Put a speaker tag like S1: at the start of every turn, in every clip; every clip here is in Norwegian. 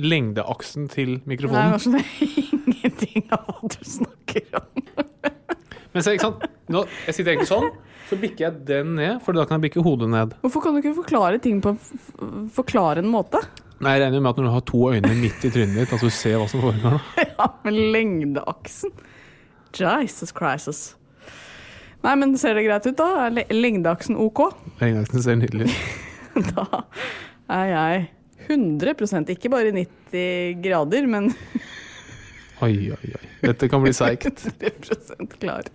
S1: lengdeaksen til mikrofonen.
S2: Nei,
S1: mikrofonen.
S2: jeg skjønner ingenting av hva du snakker om.
S1: Men se, ikke sant? Nå, jeg sitter egentlig sånn, så bikker jeg den ned, for da kan jeg bikke hodet ned.
S2: Hvorfor kan du ikke forklare ting på en forklarende måte?
S1: Nei, Jeg regner med at når du har to øyne midt i trynet ditt, at du ser hva som foregår. da.
S2: Ja, men lengdeaksen. Jesus Christus. Nei, men ser det greit ut, da? Er lengdeaksen OK?
S1: Lengdeaksen ser nydelig ut.
S2: Da er jeg 100% ikke bare 90 grader, men
S1: Oi, oi, oi. Dette kan bli seigt.
S2: 100% klar.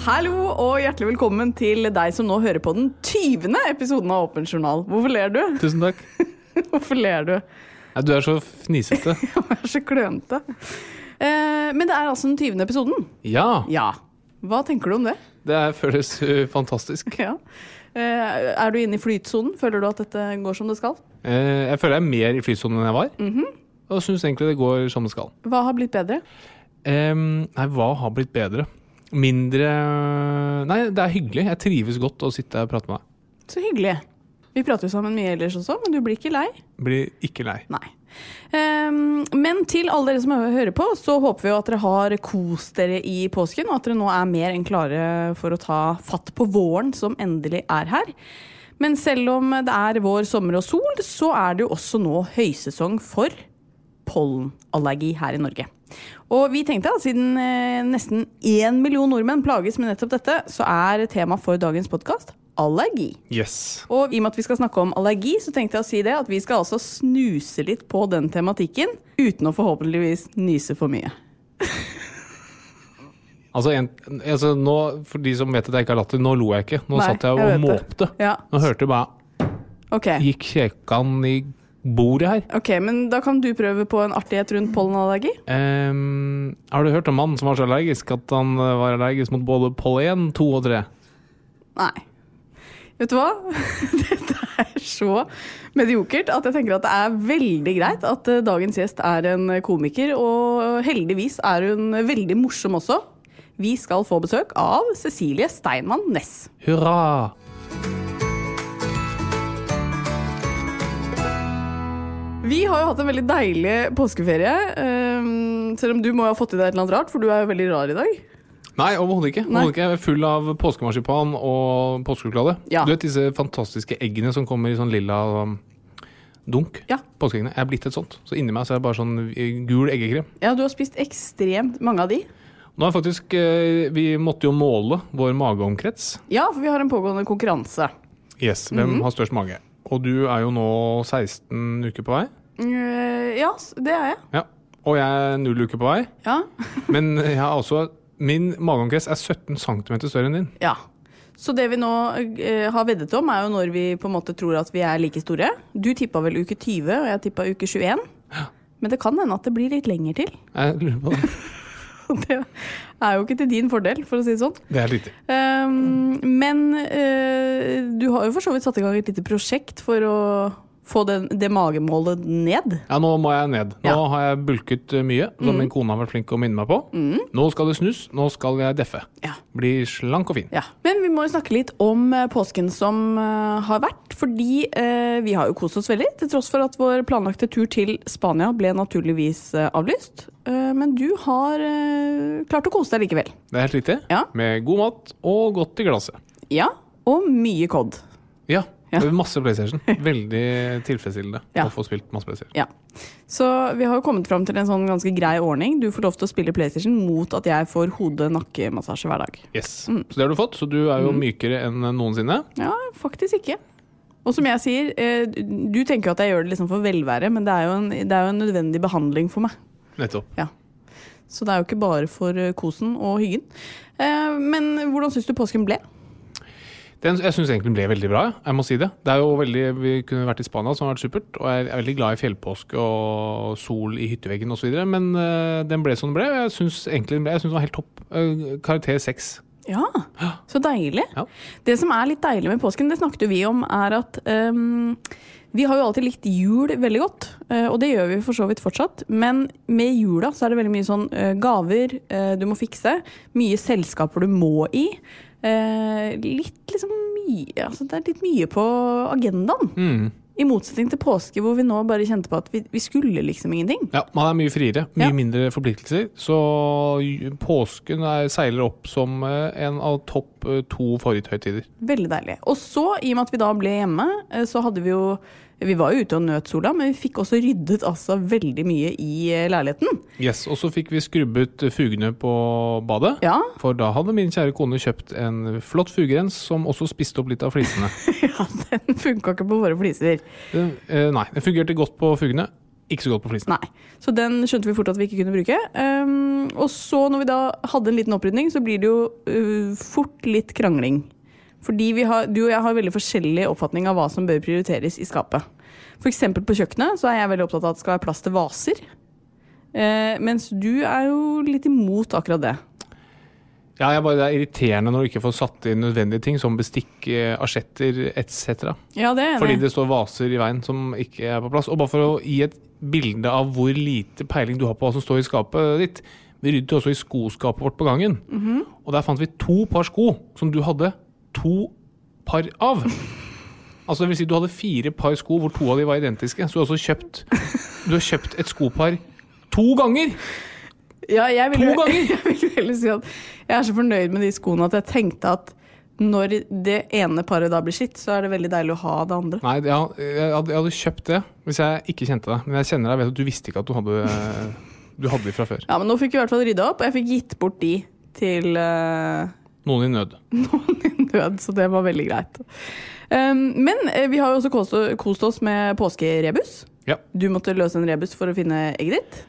S2: Hallo og hjertelig velkommen til deg som nå hører på den 20. episoden av Åpen journal. Hvorfor ler du?
S1: Tusen takk.
S2: Hvorfor ler du?
S1: Nei, du er så fnisete.
S2: Jeg er så klønete. Eh, men det er altså den 20. episoden.
S1: Ja,
S2: Ja. Hva tenker du om det?
S1: det føles uh, fantastisk.
S2: Ja. Eh, er du inne i flytsonen? Føler du at dette går som det skal?
S1: Eh, jeg føler jeg er mer i flytsonen enn jeg var. Og syns egentlig det går som det skal.
S2: Hva har blitt bedre?
S1: Um, nei, hva har blitt bedre? Mindre Nei, det er hyggelig. Jeg trives godt å sitte og prate med deg.
S2: Så hyggelig. Vi prater jo sammen mye ellers også, men du blir ikke lei?
S1: Blir ikke lei.
S2: Nei. Ehm, men til alle dere som hører på, så håper vi at dere har kost dere i påsken, og at dere nå er mer enn klare for å ta fatt på våren som endelig er her. Men selv om det er vår, sommer og sol, så er det jo også nå høysesong for pollenallergi her i Norge. Og vi tenkte at siden eh, nesten én million nordmenn plages med nettopp dette, så er tema for dagens podkast allergi.
S1: Yes.
S2: Og i og med at vi skal snakke om allergi, så tenkte jeg å si det at vi skal altså snuse litt på den tematikken, uten å forhåpentligvis nyse for mye.
S1: Altså, en, altså nå, For de som vet at jeg ikke har latter, nå lo jeg ikke. Nå
S2: Nei,
S1: satt jeg
S2: jeg
S1: og
S2: det.
S1: måpte.
S2: Ja,
S1: Nå hørte jeg bare
S2: okay.
S1: Gikk kjekan i bordet her.
S2: Ok, Men da kan du prøve på en artighet rundt pollenallergi.
S1: Um, har du hørt om mannen som var så allergisk at han eh, var allergisk mot både pollen 2 og 3?
S2: Nei. Vet du hva? Dette er så mediokert at jeg tenker at det er veldig greit at eh, dagens gjest er en komiker, og heldigvis er hun veldig morsom også. Vi skal få besøk av Cecilie Steinmann Næss.
S1: Hurra!
S2: Vi har jo hatt en veldig deilig påskeferie. ehm, selv om du må ha fått i deg et eller annet rart, for du er jo veldig rar i dag.
S1: Nei, overhodet ikke.
S2: Nei.
S1: Ikke. Full av påskemarsipan og påskesjokolade.
S2: Ja.
S1: Du vet disse fantastiske eggene som kommer i sånn lilla um, dunk?
S2: Ja.
S1: Påskeeggene. Jeg er blitt et sånt. Så inni meg så er det bare sånn eh, gul eggekrem.
S2: Ja, du har spist ekstremt mange av de.
S1: Nå er faktisk eh, Vi måtte jo måle vår mageomkrets.
S2: Ja, for vi har en pågående konkurranse.
S1: Yes, hvem
S2: Mhm.
S1: har størst mage? Og du er jo nå 16 uker på vei.
S2: Eh, ja, det er jeg.
S1: Ja. Og jeg er null uker på vei.
S2: Ja.
S1: Men jeg har også Min mageomkrets er 17 cm større enn din.
S2: ja. Så det vi nå eh, har veddet om, er jo når vi på en måte tror at vi er like store. Du tippa vel uke 20, og jeg tippa uke 21. Ja. Men det kan hende at det blir litt lenger til.
S1: Jeg lurer på det.
S2: det er jo ikke til din fordel, for å si det sånn.
S1: Det er riktig.
S2: Um, men uh, du har jo for så vidt satt i gang et lite prosjekt for å få det, det magemålet ned.
S1: Ja, nå må jeg ned. Nå
S2: Ja. Mm.
S1: har jeg bulket eh, mye, som min kone har vært flink til å minne meg på. Nå skal det snus, nå skal jeg deffe.
S2: Ja.
S1: Bli slank og fin.
S2: Ja. Men vi må jo snakke litt om eh, påsken som eh, har vært. Fordi eh, vi har jo kost oss veldig, til tross for at vår planlagte tur til Spania ble naturligvis eh, avlyst. Eh, men du har klart å kose deg likevel.
S1: Det er helt riktig.
S2: Ja.
S1: Med god mat og godt i glasset.
S2: Ja, og mye COD.
S1: Ja.
S2: Ja.
S1: Masse PlayStation. Veldig tilfredsstillende
S2: Ja.
S1: å få spilt masse PlayStation.
S2: Ja. Så vi har jo kommet fram til en sånn ganske grei ordning. Du får lov til å spille PlayStation mot at jeg får hode-nakke-massasje hver dag.
S1: Yes.
S2: Mm.
S1: Så det har du fått. Så du er jo mykere enn noensinne.
S2: Ja, faktisk ikke. Og som jeg sier, eh, du tenker jo at jeg gjør det liksom for velvære, men det er, jo en, det er jo en nødvendig behandling for meg.
S1: Nettopp.
S2: Så det er jo ikke bare for eh, kosen og hyggen. Eh, Men hvordan syns du påsken ble?
S1: Den, jeg syns egentlig den ble veldig bra. Jeg må si det. Det er jo veldig, Vi kunne vært i Spania, som har vært supert. Og jeg er veldig glad i fjellpåske og sol i hytteveggen osv. Men eh, den ble som den ble. Jeg syns egentlig den ble, jeg synes den var helt topp. Eh, karakter seks.
S2: Ja, så deilig.
S1: Ja.
S2: Det som er litt deilig med påsken, det snakket vi om, er at um, vi har jo alltid likt jul veldig godt, og det gjør vi for så vidt fortsatt. Men med jula så er det veldig mye sånn gaver du må fikse, mye selskaper du må i. Eh, litt liksom mye Altså det er litt mye på agendaen.
S1: Mm.
S2: I motsetning til påske, hvor vi nå bare kjente på at vi, vi skulle liksom ingenting.
S1: Ja, man er mye friere. Mye
S2: Ja.
S1: mindre forpliktelser. Så påsken er, seiler opp som eh, en av topp to favoritthøytider.
S2: Veldig deilig. Og så, i og med at vi da ble hjemme, eh, så hadde vi jo Vi var jo ute og nøt sola, men vi fikk også ryddet altså veldig mye i eh, leiligheten.
S1: Yes, Og så fikk vi skrubbet fugene på badet.
S2: Ja,
S1: For da hadde min kjære kone kjøpt en flott fugerens som også spiste opp litt av flisene.
S2: ja den funka ikke på våre fliser.
S1: Den, eh, nei, den fungerte godt på fugene, ikke så godt på flisen.
S2: Nei. Så den skjønte vi fort at vi ikke kunne bruke. Um, og så, når vi da hadde en liten opprydning, så blir det jo uh, fort litt krangling. Fordi har, du og jeg har veldig forskjellig oppfatning av hva som bør prioriteres i skapet. Eksempel på kjøkkenet så er jeg veldig opptatt av at det skal være plass til vaser. Uh, mens du er jo litt imot akkurat det.
S1: Ja, jeg bare, Det er irriterende når du ikke får satt inn nødvendige ting, som bestikk, eh, asjetter etc.
S2: Ja, det er
S1: Fordi det står vaser i veien som ikke er på plass. Og bare for å gi et bilde av hvor lite peiling du har på hva som står i skapet ditt. Vi ryddet også i skoskapet vårt på gangen.
S2: Mhm.
S1: Og der fant vi to par sko som du hadde to par av. Altså det vil si Du hadde fire par sko hvor to av de var identiske. Så du har også kjøpt Du har kjøpt et skopar to ganger!
S2: Ja, jeg vil,
S1: To ganger?
S2: Jeg vil heller si at jeg er så fornøyd med de skoene at jeg tenkte at når det ene paret da blir skitt, så er det veldig deilig å ha det andre.
S1: Nei, ja, jeg, hadde, jeg hadde kjøpt det hvis jeg ikke kjente deg. Men jeg kjenner deg, vet at du visste ikke at du hadde Du hadde de fra før.
S2: Ja, men nå fikk vi i hvert fall rydda opp, og jeg fikk gitt bort de til uh...
S1: Noen i nød.
S2: nød, så det var veldig greit. Um, men eh, vi har jo også kost, kost oss med påskerebus.
S1: Ja.
S2: Du måtte løse en rebus for å finne egget ditt.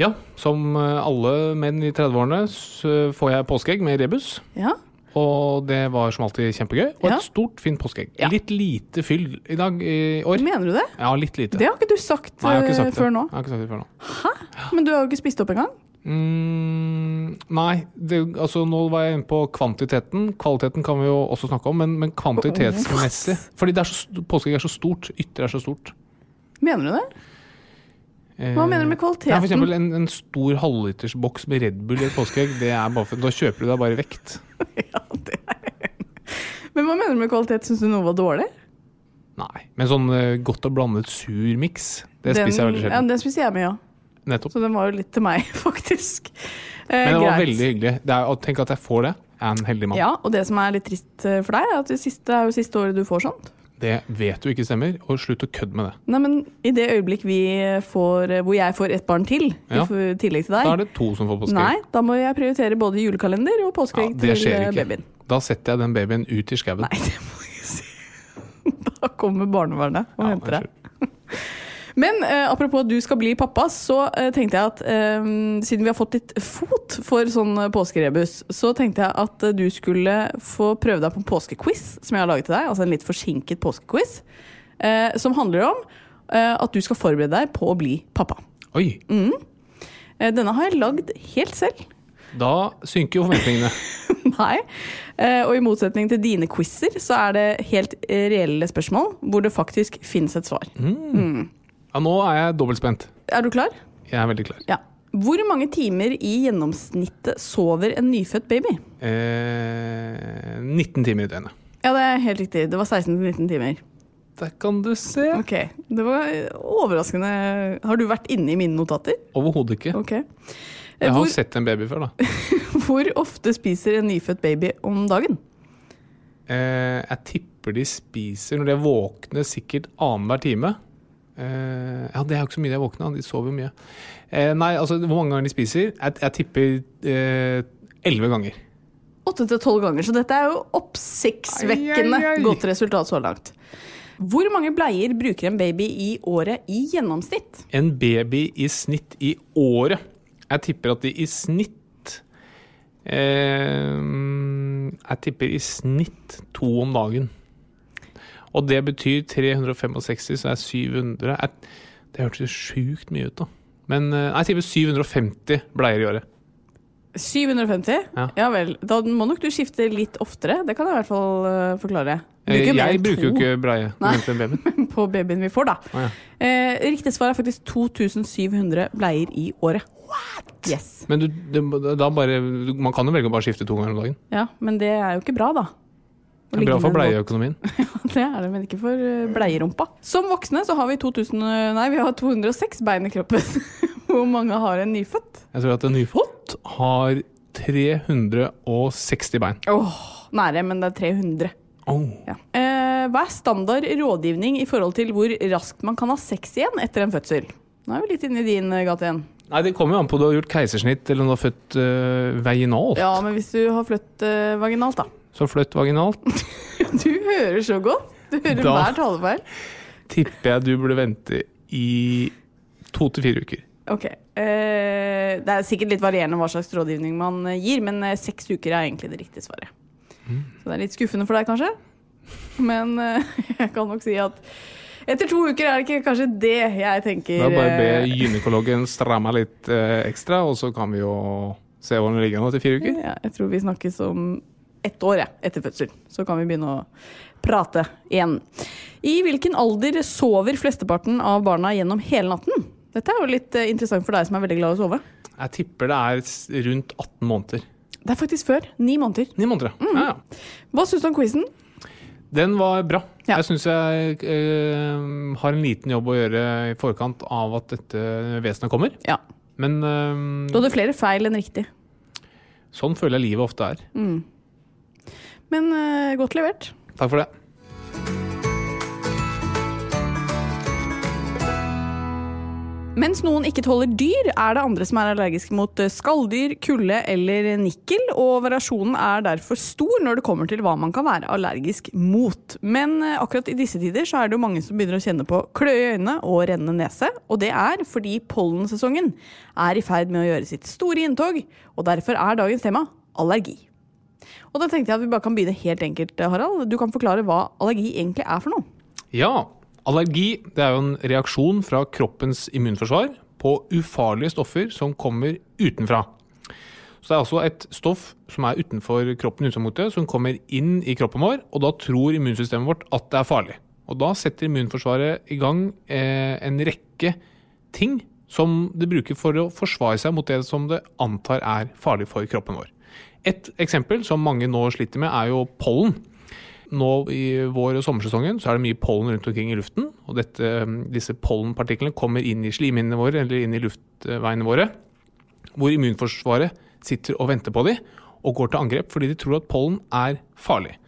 S1: Ja, som eh, alle menn i 30-årene så får jeg påskeegg med rebus.
S2: Ja.
S1: Og det var som alltid kjempegøy. Og
S2: Ja.
S1: et stort, fint påskeegg.
S2: Ja.
S1: Litt lite fyll i dag i år.
S2: Mener du det?
S1: Ja, litt lite.
S2: Det har ikke du sagt,
S1: Nei, ikke
S2: eh,
S1: sagt
S2: før nå.
S1: Ikke sagt det før nå. Hæ?
S2: Men du har jo ikke spist opp engang.
S1: Mm, nei, det, altså nå var jeg inne på kvantiteten. Kvaliteten kan vi jo også snakke om, men, men kvantitetsmessig Fordi det er så, påskeegg er så stort. Ytter er så stort.
S2: Mener du det? Hva mener du med kvaliteten?
S1: Ja, for eksempel en, en stor halvliters boks med Red Bull i et påskeegg. Det er bare for, da kjøper du deg bare vekt.
S2: Men hva mener du med kvalitet? Syns du noe var dårlig?
S1: Nei. Men sånn eh, godt og blandet sur miks, det spiser jeg veldig
S2: Ja,
S1: sjelden.
S2: den spiser jeg mye ja.
S1: Nettopp.
S2: Så den var jo litt til meg, faktisk. Eh,
S1: Men det var
S2: greit.
S1: veldig hyggelig. Det er, å tenke at jeg får det, jeg er en heldig mann.
S2: Ja, og det som er litt trist eh, for deg, er at det siste er jo siste året du får sånt.
S1: Det vet du ikke stemmer, og slutt å kødde med det.
S2: Nei, men i det øyeblikk vi får, eh, hvor jeg får et barn til,
S1: Ja.
S2: i tillegg til deg Da
S1: er det to som får påskeegg.
S2: Nei, da må jeg prioritere både julekalender og påskeegg
S1: ja,
S2: til eh, babyen.
S1: Da setter jeg den babyen ut i skauen.
S2: Nei, det må jeg si. Da kommer barnevernet og
S1: Ja,
S2: henter deg. Men eh, apropos at du skal bli pappa, så eh, tenkte jeg at eh, siden vi har fått litt fot for sånn eh, påskerebus, så tenkte jeg at eh, du skulle få prøve deg på en påskequiz som jeg har laget til deg. Altså en litt forsinket påskequiz. Eh, som handler om eh, at du skal forberede deg på å bli pappa.
S1: Oi!
S2: Eh, denne har jeg lagd helt selv.
S1: Da synker jo forventningene.
S2: Nei. Eh, og i motsetning til dine quizer, så er det helt reelle spørsmål hvor det faktisk finnes et svar.
S1: Ja, nå er jeg dobbelt spent.
S2: Er du klar?
S1: Jeg er veldig klar.
S2: Ja. Hvor mange timer i gjennomsnittet sover en nyfødt baby?
S1: Eh, 19 timer i døgnet.
S2: Ja, det er helt riktig. Det var 16-19 timer.
S1: Der kan du se.
S2: Ok, Det var overraskende. Har du vært inne i mine notater?
S1: Overhodet ikke.
S2: Okay. Eh,
S1: Jeg har
S2: Hvor,
S1: sett en baby før, da.
S2: hvor ofte spiser en nyfødt baby om dagen?
S1: Eh, jeg tipper de spiser når de er våkne, sikkert annenhver time. Eh, ja, det er jo ikke så mye de er våkne, de sover jo mye. Uh, nei, altså hvor mange ganger de spiser? Jeg, jeg tipper eh, elleve ganger.
S2: Åtte til tolv ganger, så dette er jo oppsiktsvekkende
S1: Ai, ai, ai.
S2: godt resultat så langt. Hvor mange bleier bruker en baby i året i gjennomsnitt?
S1: En baby i snitt i året. Jeg tipper at de i snitt Jeg tipper i snitt to om dagen. Og det betyr 365, så er 700 jeg, Det hørtes sjukt mye ut, da. Men eh, jeg tipper 750 bleier i året.
S2: 750?
S1: Ja.
S2: vel. Da må nok du skifte litt oftere. Det kan jeg i hvert fall eh, forklare.
S1: Eh,
S2: Bruker
S1: Jeg
S2: enn
S1: bruker jo ikke bleie babyen.
S2: på babyen vi får, da.
S1: Å, ja.
S2: Eh, riktig svar er faktisk 2700 bleier i året. What? Yes.
S1: Men du, det, da bare, man kan jo velge å bare skifte to ganger om dagen.
S2: Ja, men det er jo ikke bra, da.
S1: Det er bra for bleieøkonomien.
S2: ja, Det er det, men ikke for eh, bleierumpa. Som voksne så har vi 2000, nei, vi har 206 bein i kroppen. Hvor mange har en nyfødt?
S1: Jeg tror at en nyfødt har 360 bein.
S2: Åh, nære, men det er 300.
S1: Oh.
S2: Ja. Eh, hva er standard rådgivning i forhold til hvor raskt man kan ha sex igjen etter en fødsel? Nå er vi litt inne i din eh, gate igjen.
S1: Nei, Det kommer jo an på om du har gjort keisersnitt eller om du har født øh, vaginalt.
S2: Ja, men hvis du har født øh, vaginalt, da.
S1: Så flytt vaginalt
S2: Du hører så godt. Du hører
S1: Da-
S2: hver talefeil.
S1: tipper jeg du burde vente i to til fire uker.
S2: Ok. Eh, det er sikkert litt varierende hva slags rådgivning man eh, gir, men eh, seks uker er egentlig det riktige svaret. Så det er litt skuffende for deg, kanskje. Men eh, jeg kan nok si at etter to uker er det ikke kanskje det jeg tenker
S1: Da bare be gynekologen stramme litt ekstra, og så kan vi jo se hvordan det ligger an etter fire uker.
S2: ja, Jeg tror vi snakkes om ett år ja, etter fødsel. Så kan vi begynne å prate igjen. I hvilken alder sover flesteparten av barna gjennom hele natten? Dette er jo litt eh, interessant for deg som er veldig glad i å sove.
S1: Jeg tipper det er rundt 18 måneder.
S2: Det er faktisk før. Ni måneder.
S1: Ni måneder.
S2: Mm.
S1: ja. ja.
S2: Hva syns du om quizen?
S1: Den var bra.
S2: Ja.
S1: Jeg syns jeg øh, har en liten jobb å gjøre i forkant av at dette vesenet kommer.
S2: Ja.
S1: Men
S2: Du
S1: øh,
S2: hadde flere feil enn riktig.
S1: sånn føler jeg livet ofte er.
S2: Men uh, godt levert.
S1: Takk for det.
S2: Mens noen ikke tåler dyr, er det andre som er allergiske mot eh, skalldyr, kulde eller nikkel, og variasjonen er derfor stor når det kommer til hva man kan være allergisk mot. Men eh, akkurat i disse tider så er det jo mange som begynner å kjenne på kløe i øynene og rennende nese, og det er fordi pollensesongen er i ferd med å gjøre sitt store inntog, og derfor er dagens tema allergi. Og da tenkte jeg at vi bare kan begynne helt enkelt, Harald. Du kan forklare hva allergi egentlig er for noe.
S1: Ja, allergi det er jo en reaksjon fra kroppens immunforsvar på ufarlige stoffer som kommer utenfra. Så det er altså et stoff som er utenfor kroppen, utgangspunktet, som kommer inn i kroppen vår, og da tror immunsystemet vårt at det er farlig. Og da setter immunforsvaret i gang eh, en rekke ting som det bruker for å forsvare seg mot det som det antar er farlig for kroppen vår. Et eksempel som mange nå sliter med, er jo pollen. Nå i vår- og sommersesongen så er det mye pollen rundt omkring i luften. Og dette, disse pollenpartiklene kommer inn i slimhinnene våre eller inn i luftveiene våre. Hvor immunforsvaret sitter og venter på dem og går til angrep fordi de tror at pollen er farlig.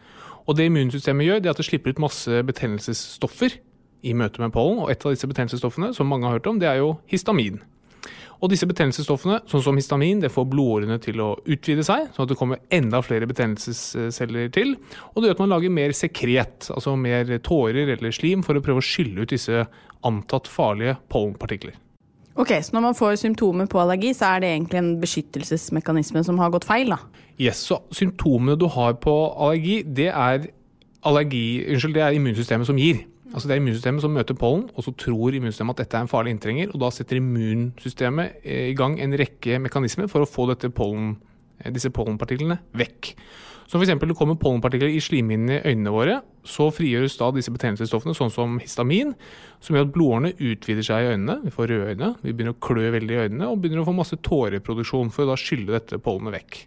S1: Og det immunsystemet gjør, det er at det slipper ut masse betennelsesstoffer i møte med pollen. Og et av disse betennelsesstoffene som mange har hørt om, det er jo histamin. Og disse betennelsesstoffene, sånn som histamin, det får blodårene til å utvide seg, sånn at det kommer enda flere betennelsesceller til. Og det gjør at man lager mer sekret, altså mer tårer eller slim, for å prøve å skylle ut disse antatt farlige pollenpartikler.
S2: Ok, Så når man får symptomer på allergi, så er det egentlig en beskyttelsesmekanisme som har gått feil? da?
S1: Yes, så Symptomene du har på allergi, det er, allergi, unnskyld, det er immunsystemet som gir. Altså Det er immunsystemet som møter pollen, og så tror immunsystemet at dette er en farlig inntrenger. og Da setter immunsystemet eh, i gang en rekke mekanismer for å få dette eh, disse pollenpartiklene vekk. Så f.eks. det kommer pollenpartikler i slimhinnene i øynene våre, så frigjøres da disse betennelsesstoffene, sånn som histamin, som gjør at blodårene utvider seg i øynene. Vi får røde øyne, vi begynner å klø veldig i øynene og begynner å få masse tåreproduksjon for å da skylle dette pollenet vekk.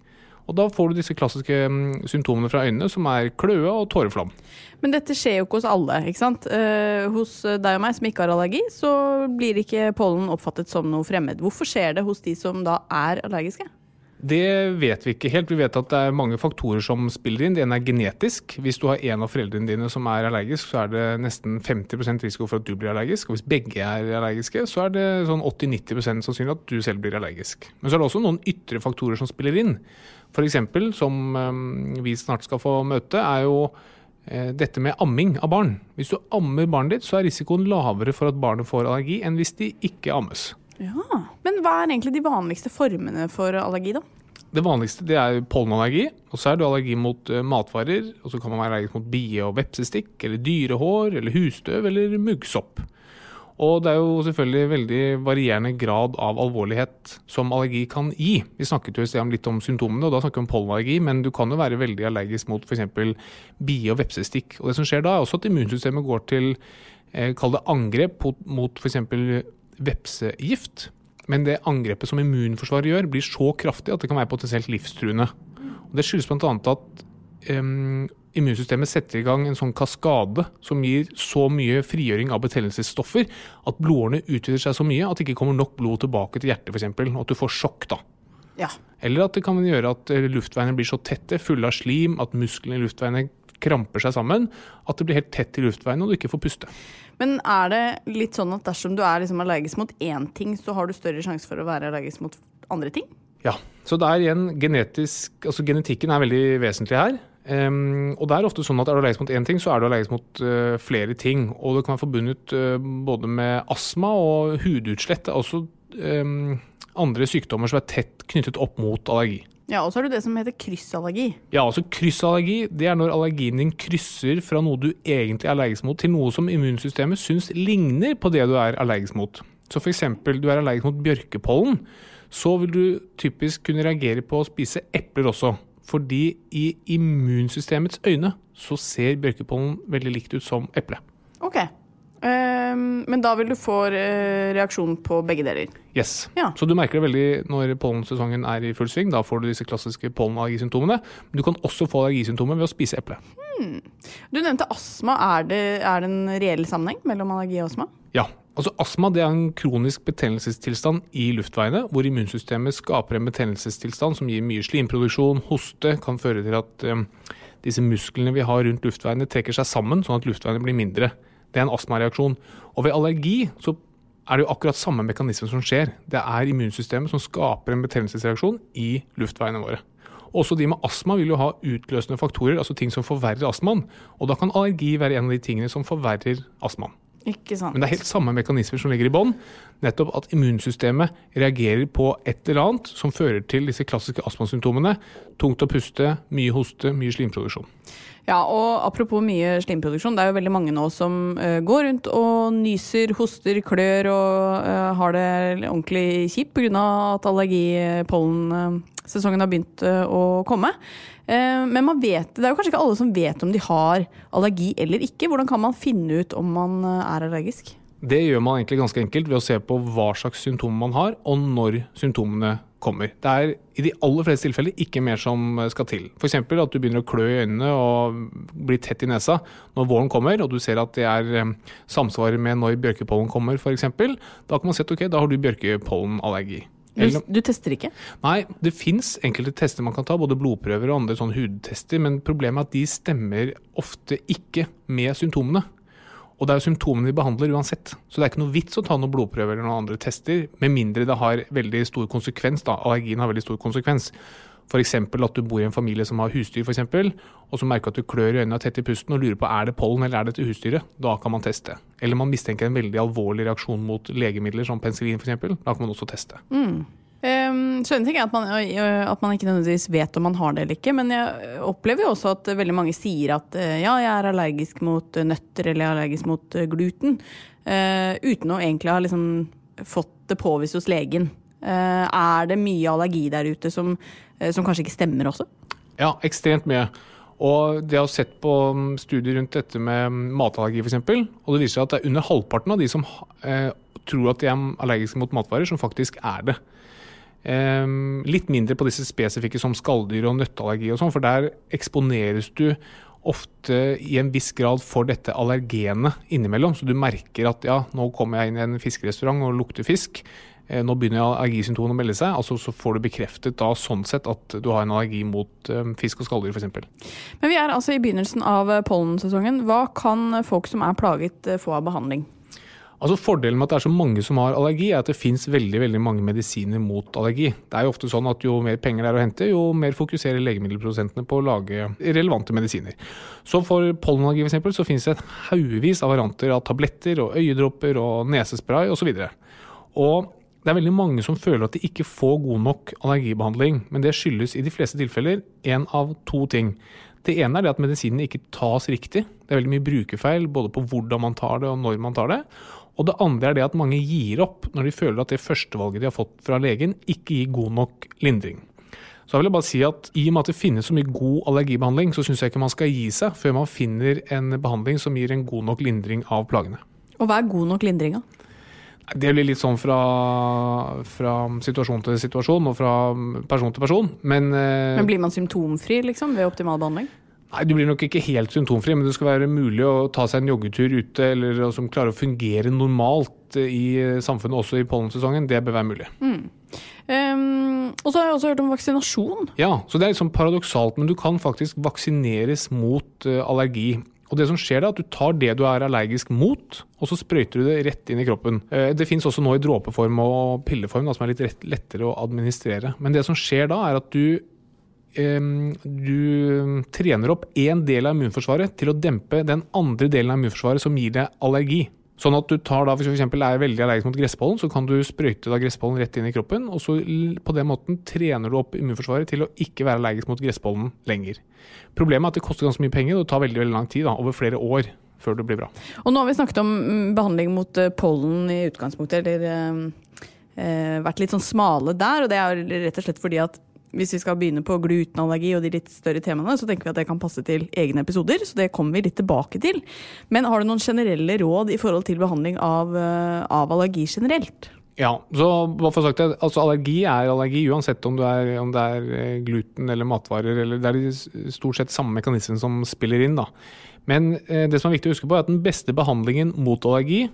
S1: Og da får du disse klassiske mm, symptomene fra øynene, som er kløe og tåreflam.
S2: Men dette skjer jo ikke hos alle. ikke sant? Eh, hos deg og meg som ikke har allergi, så blir ikke pollen oppfattet som noe fremmed. Hvorfor skjer det hos de som da er allergiske?
S1: Det vet vi ikke helt. Vi vet at det er mange faktorer som spiller inn. Det ene er genetisk. Hvis du har en av foreldrene dine som er allergisk, så er det nesten 50 risiko for at du blir allergisk. Og hvis begge er allergiske, så er det sånn 80-90% sannsynlig at du selv blir allergisk. Men så er det også noen ytre faktorer som spiller inn. F.eks. som um, vi snart skal få møte, er jo eh, dette med amming av barn. Hvis du ammer barnet ditt, så er risikoen lavere for at barnet får allergi enn hvis de ikke ammes.
S2: Ja, Men hva er egentlig de vanligste formene for allergi, da?
S1: Det vanligste det er pollenallergi. Og så er det allergi mot uh, matvarer. Og så kan man være allergisk mot bie- og vepsestikk, eller dyrehår, eller husstøv, eller muggsopp. Og det er jo selvfølgelig veldig varierende grad av alvorlighet som allergi kan gi. Vi snakket jo i sted litt om symptomene, og da snakker vi om pollenallergi, men du kan jo være veldig allergisk mot f.eks. bie- og vepsestikk. Og det som skjer da, er også at immunsystemet går til eh, kall det angrep mot f.eks vepsegift. Men det angrepet som immunforsvaret gjør, blir så kraftig at det kan være potensielt livstruende. Og det skyldes bl.a. at um, immunsystemet setter i gang en sånn kaskade som gir så mye frigjøring av betennelsesstoffer at blodårene utvider seg så mye at det ikke kommer nok blod tilbake til hjertet, f.eks. Og at du får sjokk da.
S2: Ja.
S1: Eller at det kan gjøre at eh, luftveiene blir så tette, fulle av slim, at musklene i luftveiene kramper seg sammen, at det blir helt tett i luftveiene og du ikke får puste.
S2: Men er det litt sånn at dersom du er liksom allergisk mot én ting, så har du større sjanse for å være allergisk mot andre ting?
S1: Ja. Så det er igjen genetisk Altså genetikken er veldig vesentlig her. Um, og det er ofte sånn at Er du allergisk mot én ting, så er du allergisk mot uh, flere ting. Og det kan være forbundet uh, både med astma og hudutslett. Også um, andre sykdommer som er tett knyttet opp mot allergi.
S2: Ja, Og så har du det som heter kryssallergi.
S1: Ja, altså Kryssallergi det er når allergien din krysser fra noe du egentlig er allergisk mot, til noe som immunsystemet syns ligner på det du er allergisk mot. Så f.eks. du er allergisk mot bjørkepollen, så vil du typisk kunne reagere på å spise epler også. Fordi i immunsystemets øyne så ser bjørkepollen veldig likt ut som eple.
S2: Ok. Um, men da vil du få uh, reaksjon på begge deler?
S1: Yes.
S2: Ja.
S1: Så du merker det veldig når pollensesongen er i full sving. Da får du disse klassiske pollenallergisymptomene. Men du kan også få allergisymptomer ved å spise eple.
S2: Hmm. Du nevnte astma. Er det, er det en reell sammenheng mellom allergi og astma?
S1: Ja. Altså, astma er en kronisk betennelsestilstand i luftveiene, hvor immunsystemet skaper en betennelsestilstand som gir mye slimproduksjon, hoste, kan føre til at um, disse musklene vi har rundt luftveiene trekker seg sammen, sånn at luftveiene blir mindre. Det er en astmareaksjon. Og ved allergi så er det jo akkurat samme mekanisme som skjer. Det er immunsystemet som skaper en betennelsesreaksjon i luftveiene våre. Også de med astma vil jo ha utløsende faktorer, altså ting som forverrer astmaen. Og da kan allergi være en av de tingene som forverrer astmaen.
S2: Ikke sant.
S1: Men det er helt samme mekanismer som ligger i bånn. Nettopp at immunsystemet reagerer på et eller annet som fører til disse klassiske astmasymptomene. Tungt å puste, mye hoste, mye slimproduksjon.
S2: Ja, og apropos mye slimproduksjon, det er jo veldig mange nå som uh, går rundt og nyser, hoster, klør og uh, har det ordentlig kjipt pga. at allergipollen uh, har begynt uh, å komme. men man vet, det er jo kanskje ikke alle som vet om de har allergi eller ikke. Hvordan kan man finne ut om man er allergisk?
S1: Det gjør man egentlig ganske enkelt ved å se på hva slags symptomer man har, og når symptomene kommer. Det er i de aller fleste tilfeller ikke mer som skal til. F.eks. at du begynner å klø i øynene og blir tett i nesa når våren kommer, og du ser at det er eh, samsvar med når bjørkepollen kommer f.eks. Da kan man se at ok, da har du bjørkepollenallergi.
S2: Du, du, tester ikke?
S1: Nei, det fins enkelte tester man kan ta, både blodprøver og andre sånn hudtester, men problemet er at de stemmer ofte ikke med symptomene. Og det er jo symptomene vi behandler uansett. Så det er ikke noe vits å ta noen blodprøver eller noen andre tester, med mindre det har veldig stor konsekvens. da, Allergien har veldig stor konsekvens. F.eks. at du bor i en familie som har husdyr, for eksempel, og så merker at du klør i øynene og tett i pusten og lurer på er det pollen eller er det til husdyret. Da kan man teste. Eller man mistenker en veldig alvorlig reaksjon mot legemidler som penicillin f.eks. Da kan man også teste.
S2: Mm. Um, så en ting er at man, at man, ikke nødvendigvis vet om man har det eller ikke, men jeg opplever jo også at veldig mange sier at ja, jeg er allergisk mot nøtter eller jeg er allergisk mot gluten, uh, uten å egentlig ha liksom fått det påvist hos legen. Eh, er det mye allergi der ute som, eh, som kanskje ikke stemmer også?
S1: Ja, ekstremt mye. Og det har sett på mm, studier rundt dette med matallergi f.eks., og det viser seg at det er under halvparten av de som eh, tror at de er allergiske mot matvarer, som faktisk er det. Eh, litt mindre på disse spesifikke som skalldyr og nøtteallergi og sånn, for der eksponeres du ofte i en viss grad for dette allergenet innimellom. Så du merker at ja, nå kommer jeg inn i en fiskerestaurant og lukter fisk. Eh, nå begynner allergisymptomene å melde seg. altså Så får du bekreftet da sånn sett at du har en allergi mot um, fisk og skalldyr f.eks.
S2: Men vi er altså i begynnelsen av eh, pollensesongen. Hva kan folk som er plaget få av behandling?
S1: Altså Fordelen med at det er så mange som har allergi, er at det fins veldig veldig mange medisiner mot allergi. Det er jo ofte sånn at Jo mer penger det er å hente, jo mer fokuserer legemiddelprodusentene på å lage relevante medisiner. Så For pollenallergi for eksempel, så finnes det haugevis av varianter av tabletter og øyedråper og nesespray osv. Og, så og det er veldig mange som føler at de ikke får god nok allergibehandling, men det skyldes i de fleste tilfeller én av to ting. Det ene er det at medisinene ikke tas riktig. Det er veldig mye brukerfeil både på hvordan man tar det og når man tar det. Og det andre er det at mange gir opp når de føler at det førstevalget de har fått fra legen, ikke gir god nok lindring. Så jeg vil bare si at I og med at det finnes så mye god allergibehandling, så syns jeg ikke man skal gi seg før man finner en behandling som gir en god nok lindring av plagene.
S2: Og hva er god nok lindring, da?
S1: Det blir litt sånn fra, fra, situasjon til situasjon og fra person til person. Men,
S2: eh, men blir man symptomfri liksom, ved optimal behandling?
S1: Nei, Du blir nok ikke helt symptomfri, men det skal være mulig å ta seg en joggetur ute eller som klarer å fungere normalt i samfunnet også i pollensesongen. Det bør være mulig.
S2: Mm. Um, og så har jeg også hørt om vaksinasjon.
S1: Ja, så det er litt sånn paradoksalt, men du kan faktisk vaksineres mot uh, allergi. Og Det som skjer da, at du tar det du er allergisk mot, og så sprøyter du det rett inn i kroppen. Eh, det fins også nå i dråpeform og pilleform, da, som er litt lettere å administrere. Men det som skjer da, er at du, du trener opp én del av immunforsvaret til å dempe den andre delen av immunforsvaret som gir deg allergi. Sånn at du tar da, Hvis du f.eks. er veldig allergisk mot gresspollen, så kan du sprøyte da gresspollen rett inn i kroppen. og så På den måten trener du opp immunforsvaret til å ikke være allergisk mot gresspollen lenger. Problemet er at det koster ganske mye penger, og det tar veldig, veldig lang tid. da, Over flere år før det blir bra.
S2: Og Nå har vi snakket om mm, behandling mot eh, pollen i utgangspunktet, eller eh, vært litt sånn smale der. og Det er rett og slett fordi at hvis vi skal begynne på glutenallergi og de litt større temaene, så tenker vi at det kan passe til egne episoder, så det kommer vi litt tilbake til. Men har du noen generelle råd i forhold til behandling av, eh, av allergi generelt?
S1: Ja, så for sagt det, altså Allergi er allergi uansett om, er, om, det er eh, gluten eller matvarer. eller Det er stort sett samme mekanismen som spiller inn. da. Men eh, det som er viktig å huske på er at den beste behandlingen mot allergi,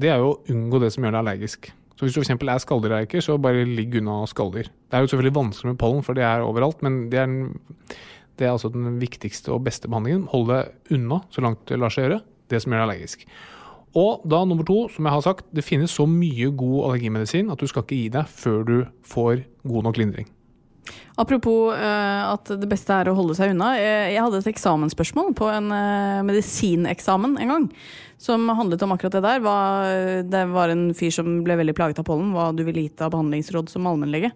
S1: det er jo å unngå det som gjør deg allergisk. Så hvis du f.eks. er skalldyrreiker, så bare ligg unna skalldyr. Det er jo selvfølgelig vanskelig med pollen, for det er overalt, men det er, det er altså den viktigste og beste behandlingen. Hold deg unna så langt det lar seg gjøre, det som gjør deg allergisk. Og da nummer to, som jeg har sagt, det finnes så mye god allergimedisin at du skal ikke gi deg før du får god nok lindring.
S2: Apropos uh, at det beste er å holde seg unna. Jeg hadde et eksamensspørsmål på en uh, medisineksamen en gang. Som handlet om akkurat det der. Hva, det var en fyr som ble veldig plaget av pollen. Hva du ville gitt av behandlingsråd som allmennlege.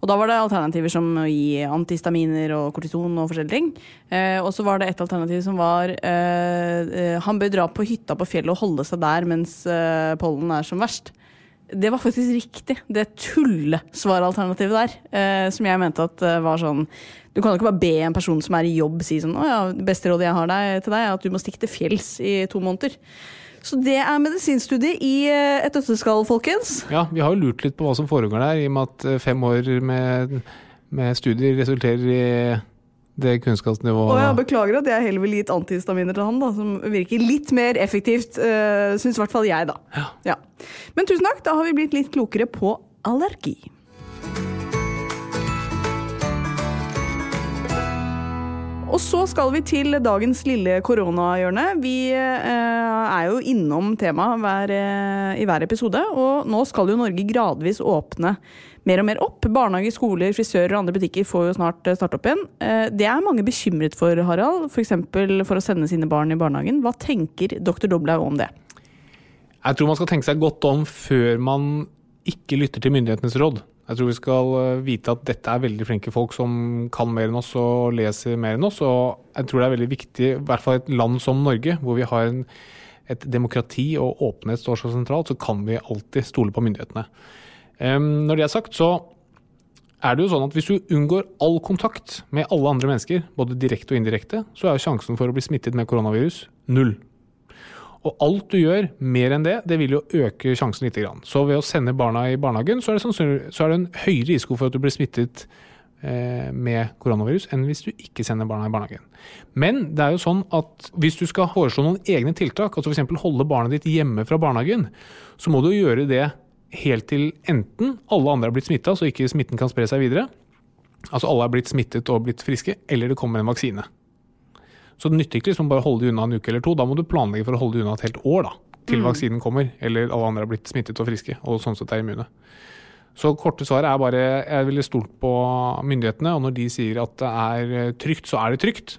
S2: Og da var det alternativer som å gi antihistaminer og kortison og forskjellige ting. Uh, og så var det et alternativ som var Han bør dra på hytta på fjellet og holde seg der mens pollen er som verst. Det var faktisk riktig. Det tullesvaralternativet der, eh, som jeg mente at eh, var sånn Du kan jo ikke bare be en person som er i jobb, si sånn Å ja, det beste rådet jeg har deg, til deg, er at du må stikke til fjells i to måneder. Så det er medisinstudiet i eh, et dødsskall, folkens.
S1: Ja, vi har jo lurt litt på hva som foregår der, i og med at eh, fem år med, med studier resulterer i det kunnskapsnivået
S2: Og jeg beklager at jeg heller vil gi antihistaminer til han, da, som virker litt mer effektivt, uh, syns i hvert fall jeg, da.
S1: Ja.
S2: ja. Men tusen takk, da har vi blitt litt klokere på allergi. Og så skal vi til dagens lille koronahjørne. Vi eh, er jo innom temaet eh, i hver episode, og nå skal jo Norge gradvis åpne mer og mer opp. Barnehager, skoler, frisører og andre butikker får jo snart eh, starte opp igjen. Eh, det er mange bekymret for, Harald. F.eks. For, for å sende sine barn i barnehagen. Hva tenker dr. Doblaug om det?
S1: Jeg tror man skal tenke seg godt om før man ikke lytter til myndighetenes råd. Jeg tror vi skal eh, vite at dette er veldig flinke folk som kan mer enn oss og leser mer enn oss. Og jeg tror det er veldig viktig, i hvert fall et land som Norge, hvor vi har en, et demokrati og åpenhet står så sentralt, så kan vi alltid stole på myndighetene. Når det er sagt, så er det jo sånn at hvis du unngår all kontakt med alle andre mennesker, både direkte og indirekte, så er jo sjansen for å bli smittet med koronavirus null. Og alt du gjør mer enn det, det vil jo øke sjansen litt. Så ved å sende barna i barnehagen, så er det, så er det en høyere risiko for at du blir smittet eh, med koronavirus enn hvis du ikke sender barna i barnehagen. Men det er jo sånn at hvis du skal foreslå noen egne tiltak, altså f.eks. holde barnet ditt hjemme fra barnehagen, så må du jo gjøre det helt til enten alle andre er blitt smitta, så ikke smitten kan spre seg videre, altså alle er blitt smittet og blitt friske, eller det kommer en vaksine. Så det nytter ikke liksom bare å holde det unna en uke eller to, da må du planlegge for å holde det unna et helt år da, til vaksinen kommer, eller alle andre er blitt smittet og friske, og sånn sett er immune. Så korte svaret er bare jeg ville stolt på myndighetene, og når de sier at det er trygt, så er det trygt.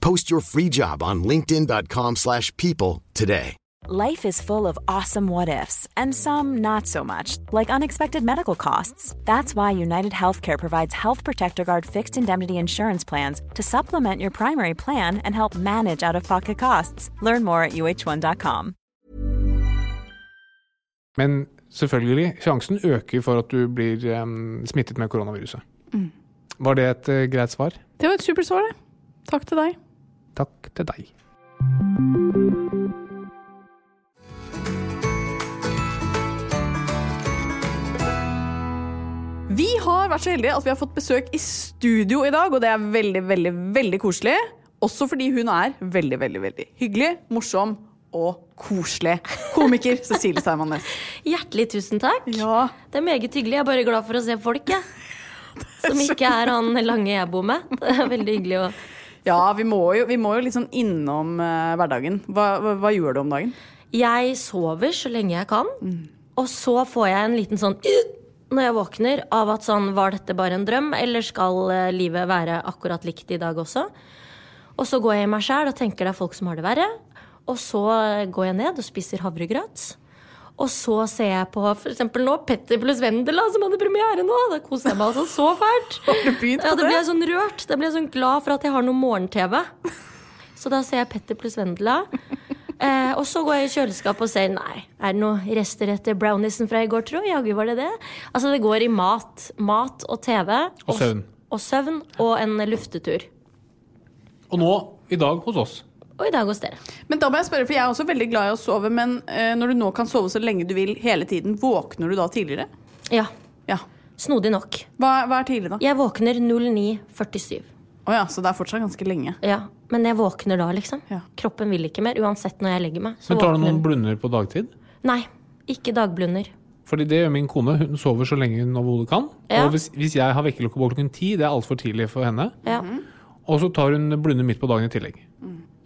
S3: Post your free job on linkedin.com/people slash people today.
S4: Life is full of awesome what ifs, and some not so much, like unexpected medical costs. That's why United Healthcare provides Health Protector Guard fixed indemnity insurance plans to supplement your primary plan and help manage out of pocket costs. Learn more at uh1.com.
S1: Men selvfølgelig, sjansen øker for at du blir em, smittet med koronaviruset. Var det et eh, greit svar?
S2: Det var et supert svar, det. Takk til deg.
S1: Takk til deg.
S2: Vi har vært så heldige at vi har fått besøk i studio i dag, og det er veldig, veldig, veldig koselig. Også fordi hun er veldig, veldig, veldig hyggelig, morsom og koselig. Komiker Cecilie Steinmann Næss.
S5: Hjertelig tusen takk.
S2: Ja.
S5: Det er meget hyggelig. Jeg er bare glad for å se folk, jeg. Som ikke er han lange jeg bor med. Det er veldig hyggelig å
S2: Ja, vi må jo, vi må jo litt sånn innom uh, hverdagen. Hva, hva, hva gjør du om dagen?
S5: Jeg sover så lenge jeg kan, og så får jeg en liten sånn når jeg våkner, av at sånn Var dette bare en drøm, eller skal uh, livet være akkurat likt i dag også? Og så går jeg i meg sjæl og tenker det er folk som har det verre. Og så eh, går jeg ned og spiser havregrøt. Og så ser jeg på eksempel nå Petter pluss Vendela, som hadde premiere nå. Da koser jeg meg altså så fælt.
S2: Har du begynt
S5: Ja,
S2: på
S5: da blir
S2: det?
S5: jeg sånn rørt. Da blir jeg sånn glad for at jeg har noe morgen-TV. Så da ser jeg Petter pluss Vendela. Eh, og så går jeg i kjøleskapet og ser Nei, er det noen rester etter brownisen fra i går, tro? Jaggu var det det. Altså, det går i mat. Mat og TV.
S1: Og søvn.
S5: Og søvn og en luftetur.
S1: Og nå, i dag, hos oss.
S5: Og i dag hos dere.
S2: Men da må jeg spørre, for jeg er også veldig glad i å sove, men eh, når du nå kan sove så lenge du vil hele tiden, våkner du da tidligere?
S5: Ja.
S2: Ja.
S5: Snodig nok.
S2: Hva, hva er tidlig, da?
S5: Jeg våkner 09.47.
S2: Å ja, så det er fortsatt ganske lenge.
S5: Ja. Men jeg våkner da, liksom.
S2: Ja.
S5: Kroppen vil ikke mer. Uansett når jeg legger meg. Så
S1: Men tar du noen blunder på dagtid?
S5: Nei. Ikke dagblunder.
S1: Fordi det gjør min kone. Hun sover så lenge hun overhodet kan.
S5: Ja.
S1: Og hvis, hvis jeg har vekkerklokke på klokken ti, det er altfor tidlig for henne.
S5: Ja.
S1: Og så tar hun blunder midt på dagen i tillegg.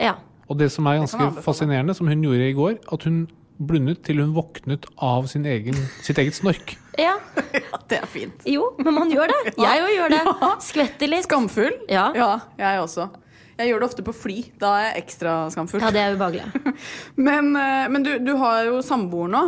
S5: Ja.
S1: Og det som er ganske fascinerende, som hun gjorde i går, at hun blundet til hun våknet av sin egen, sitt eget snork.
S5: ja.
S2: Ja, det er fint.
S5: Jo, men man gjør det. Jeg òg gjør det. Skvetter litt.
S2: Skamfull?
S5: Ja.
S2: jeg også. Jeg gjør det ofte på fly. Da er jeg ekstra skamfull.
S5: Ja, det er ubehagelig.
S2: Men, eh, men du, du har jo samboer nå.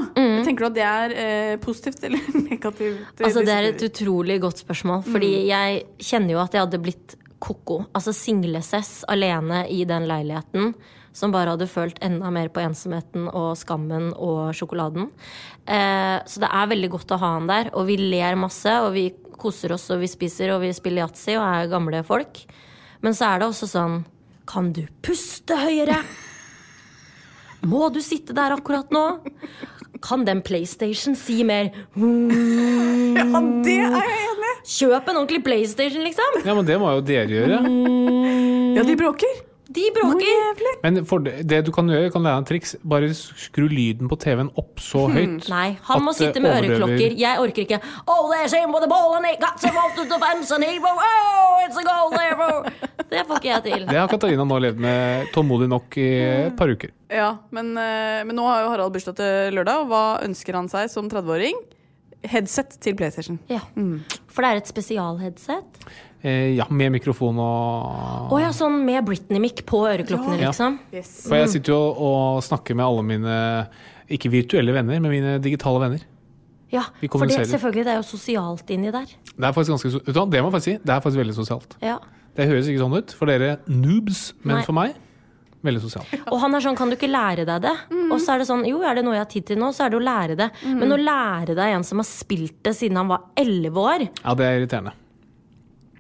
S2: Tenker du at det er eh, positivt eller negativt?
S5: Altså, det er et utrolig godt spørsmål. Fordi jeg kjenner jo at jeg hadde blitt ko-ko. Altså singlesess alene i den leiligheten. Som bare hadde følt enda mer på ensomheten og skammen og sjokoladen. Eh, så det er veldig godt å ha han der. Og vi ler masse, og vi koser oss, og vi spiser, og vi spiller yatzy og er gamle folk. Men så er det også sånn Kan du puste høyere? Må du sitte der akkurat nå? Kan den PlayStation si mer?
S2: Ja, det er jeg enig i!
S5: Kjøp en ordentlig PlayStation, liksom!
S1: Ja, men det må jo dere gjøre.
S2: Ja, de bråker.
S5: De bråker.
S1: Men for det, det du kan gjøre, kan lære en triks. Bare skru lyden på TV-en opp så høyt.
S5: Nei, han må sitte med
S1: overdøver-
S5: øreklokker. Jeg orker ikke. Oh, there's him with the ball and he got some off to the fence and he oh, it's a goal there for Det får ikke jeg til.
S1: Det har Katarina nå levd med tålmodig nok i et par uker.
S2: Ja, men, eh, men nå har jo Harald bursdag til lørdag, og hva ønsker han seg som 30-åring? Headset til PlayStation.
S5: Ja. For det er et spesialheadset.
S1: Eh, ja, med mikrofon og
S5: Å ja, sånn med Britney-mic på øreklokkene,
S1: Ja.
S5: liksom.
S2: Yes.
S1: For jeg sitter jo og snakker med alle mine ikke virtuelle venner, men mine digitale venner.
S5: Ja, for det, selvfølgelig, det er jo sosialt inni der.
S1: Det er faktisk ganske, vet du hva, det må jeg faktisk si. Det er faktisk veldig sosialt.
S5: Ja.
S1: Det høres ikke sånn ut for dere noobs, men
S5: Nei.
S1: for meg veldig sosialt.
S5: Og han er sånn, kan du ikke lære deg det? Og så er det sånn, jo, er det noe jeg har tid til nå, så er det å lære det. Men å lære deg en som har spilt det siden han var elleve år,
S1: Ja, det er irriterende.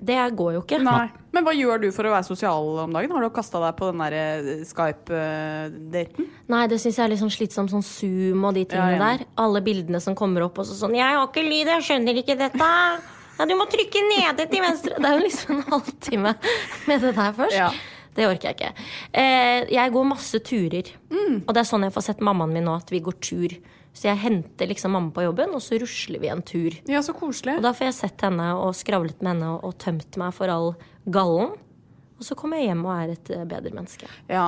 S5: Det går jo ikke.
S2: Nei. Men hva gjør du for å være sosial om dagen? Har du kasta deg på den der eh, Skype-daten?
S5: Nei, det syns jeg er litt sånn slitsomt, sånn Zoom og de tingene
S2: Ja,
S5: der. Alle bildene som kommer opp og så sånn 'Jeg har ikke lyd, jeg skjønner ikke dette'. Ja, du må trykke nede til venstre. Det er jo liksom en halvtime med det der først.
S2: Ja.
S5: Det orker jeg ikke. Eh, jeg går masse turer. Og det er sånn jeg får sett mammaen min nå, at vi går tur. Så jeg henter liksom mamma på jobben, og så rusler vi en tur.
S2: Ja, så koselig.
S5: Og da får jeg sett henne og skravlet med henne og, tømt meg for all gallen. Og så kommer jeg hjem og er et eh, bedre menneske.
S2: Ja,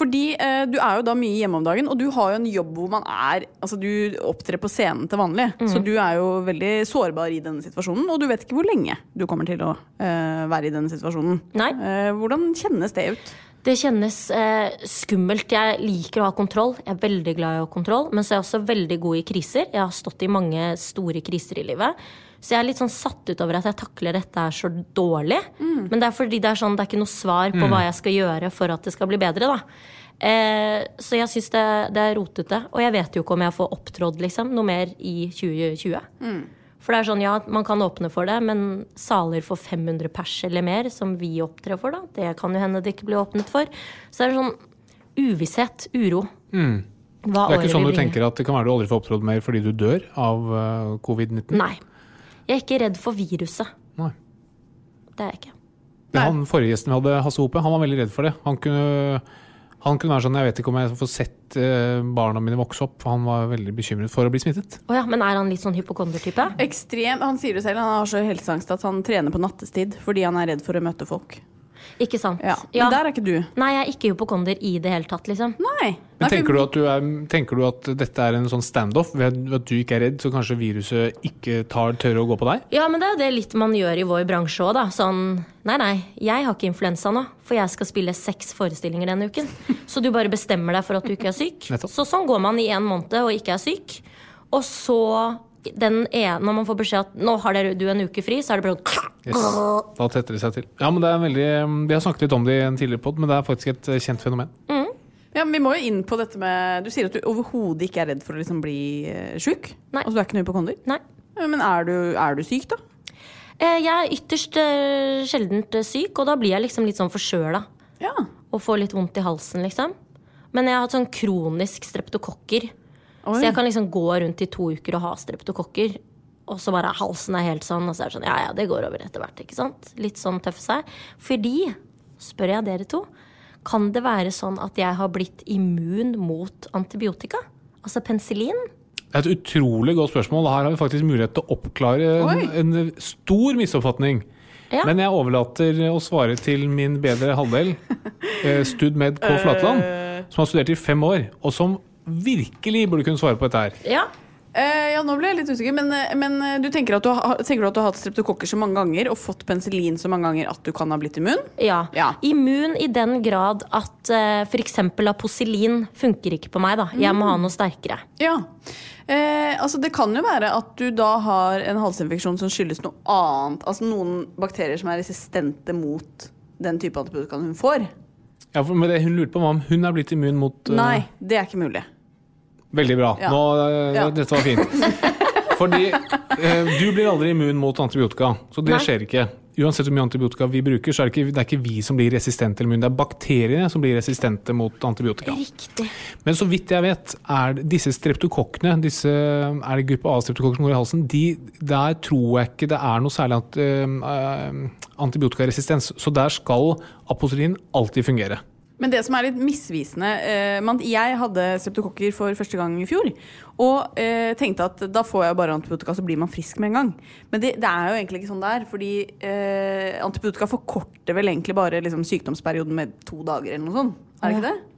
S2: fordi eh, du er jo da mye hjemme om dagen, og du har jo en jobb hvor man er Altså, du opptrer på scenen til vanlig, så du er jo veldig sårbar i denne situasjonen, og du vet ikke hvor lenge du kommer til å eh, være i denne situasjonen.
S5: Nei.
S2: Eh, hvordan kjennes det ut?
S5: Det kjennes eh, skummelt. Jeg liker å ha kontroll. Jeg er veldig glad i å ha kontroll. Men så er jeg også veldig god i kriser. Jeg har stått i mange store kriser i livet. Så jeg er litt sånn satt ut over at jeg takler dette her så dårlig. Men det er fordi det er sånn, det er ikke noe svar på hva jeg skal gjøre for at det skal bli bedre. da. Eh, så jeg syns det, det er rotete. Og jeg vet jo ikke om jeg får opptrådt liksom, noe mer i 2020. For det er sånn, ja, man kan åpne for det, men saler for 500 pers eller mer, som vi opptrer for, da, det kan jo hende det ikke blir åpnet for. Så det er sånn uvisshet, uro. Hva
S1: Mm. Det er ikke sånn du tenker at det kan være du aldri får opptrådt mer fordi du dør av eh, covid-19?
S5: Nei. Jeg er ikke redd for viruset.
S1: Nei.
S5: Det er jeg ikke.
S1: Nei. han forrige gjesten vi hadde, Hasse Hope, han var veldig redd for det. Han kunne, han kunne være sånn Jeg vet ikke om jeg får sett eh, barna mine vokse opp. for Han var veldig bekymret for å bli smittet.
S5: Oh ja, men er han litt sånn hypokondertype?
S2: Ekstrem, Han sier det selv, han har så helseangst at han trener på nattestid fordi han er redd for å møte folk.
S5: Ikke sant?
S2: Ja, Men der er ikke du.
S5: Nei, jeg er ikke hypokonder i det hele tatt, liksom.
S2: Nei.
S1: Men tenker du, at du er, tenker du at dette er en sånn standoff? Ved at du ikke er redd, så kanskje viruset ikke tar tørre å gå på deg?
S5: Ja, men det er jo det litt man gjør i vår bransje òg, da. Sånn Nei, nei, jeg har ikke influensa nå, for jeg skal spille seks forestillinger denne uken. Så du bare bestemmer deg for at du ikke er syk. Så sånn går man i en måned og ikke er syk. Og så den ene, når man får beskjed at nå har dere- du en uke fri, så er det bare sånn
S1: Yes. Da tetter det seg til. Ja, men det er veldig, Vi har snakket litt om det i en tidligere pod, men det er faktisk et eh, kjent fenomen.
S2: Ja, men Vi må jo inn på dette med Du sier at du overhodet ikke er redd for å liksom bli uh, sjuk. Altså du er ikke noe hypokonder.
S5: Nei.
S2: Men er du, er du syk, da?
S5: Eh, Jeg er ytterst eh, sjeldent eh, syk, og da blir jeg liksom litt sånn forkjøla.
S2: Ja.
S5: Og får litt vondt i halsen, liksom. Men jeg har hatt sånn kronisk streptokokker.
S2: Oi.
S5: Så jeg kan liksom gå rundt i to uker og ha streptokokker. Og så bare halsen er helt sånn, og så er det sånn, ja ja, det går over etter hvert. ikke sant? Litt sånn tøffe seg. Fordi, spør jeg dere to, kan det være sånn at jeg har blitt immun mot antibiotika? Altså penicillin?
S1: Et utrolig godt spørsmål. Her har vi faktisk mulighet til å oppklare en, en stor misoppfatning.
S5: Ja.
S1: Men jeg overlater å svare til min bedre halvdel, eh, Stud Med K. Flatland, som har studert i fem år, og som virkelig burde kunne svare på dette her.
S5: Ja.
S2: Uh, ja, nå ble jeg litt usikker, men, eh, men eh, du tenker, at du har, tenker du at du har hatt streptokokker så mange ganger og fått penicillin så mange ganger at du kan ha blitt immun?
S5: Ja.
S2: Ja.
S5: Immun i den grad at uh, f.eks. aposilin funker ikke på meg. da Jeg må ha noe sterkere.
S2: Ja. Eh, altså Det kan jo være at du da har en halsinfeksjon som skyldes noe annet. Altså noen bakterier som er resistente mot den type antibiotika hun får.
S1: Ja, for, men det hun lurte på om hun er blitt immun mot uh...
S2: Nei, det er ikke mulig.
S1: Veldig bra.
S2: Ja.
S1: Nå, uh,
S2: Ja.
S1: Dette var fint. Fordi uh, du blir aldri immun mot antibiotika, så det
S5: Nei.
S1: skjer ikke. Uansett hvor mye antibiotika vi bruker, så er det ikke, det er ikke vi som blir resistente det er bakteriene som blir resistente mot antibiotika.
S5: Riktig.
S1: Men så vidt jeg vet, er disse streptokokkene, disse, er det gruppe A-streptokokker som går i halsen, de, der tror jeg ikke det er noe særlig ant, eh, antibiotikaresistens. Så der skal aposilin alltid fungere.
S2: Men det som er litt misvisende eh, man, Jeg hadde septokokker for første gang i fjor. Og eh, tenkte at da får jeg bare antibiotika, så blir man frisk med en gang. Men det, det er jo egentlig ikke sånn det er. Fordi eh, antibiotika forkorter vel egentlig bare liksom, sykdomsperioden med to dager eller noe sånt. Er det ikke det?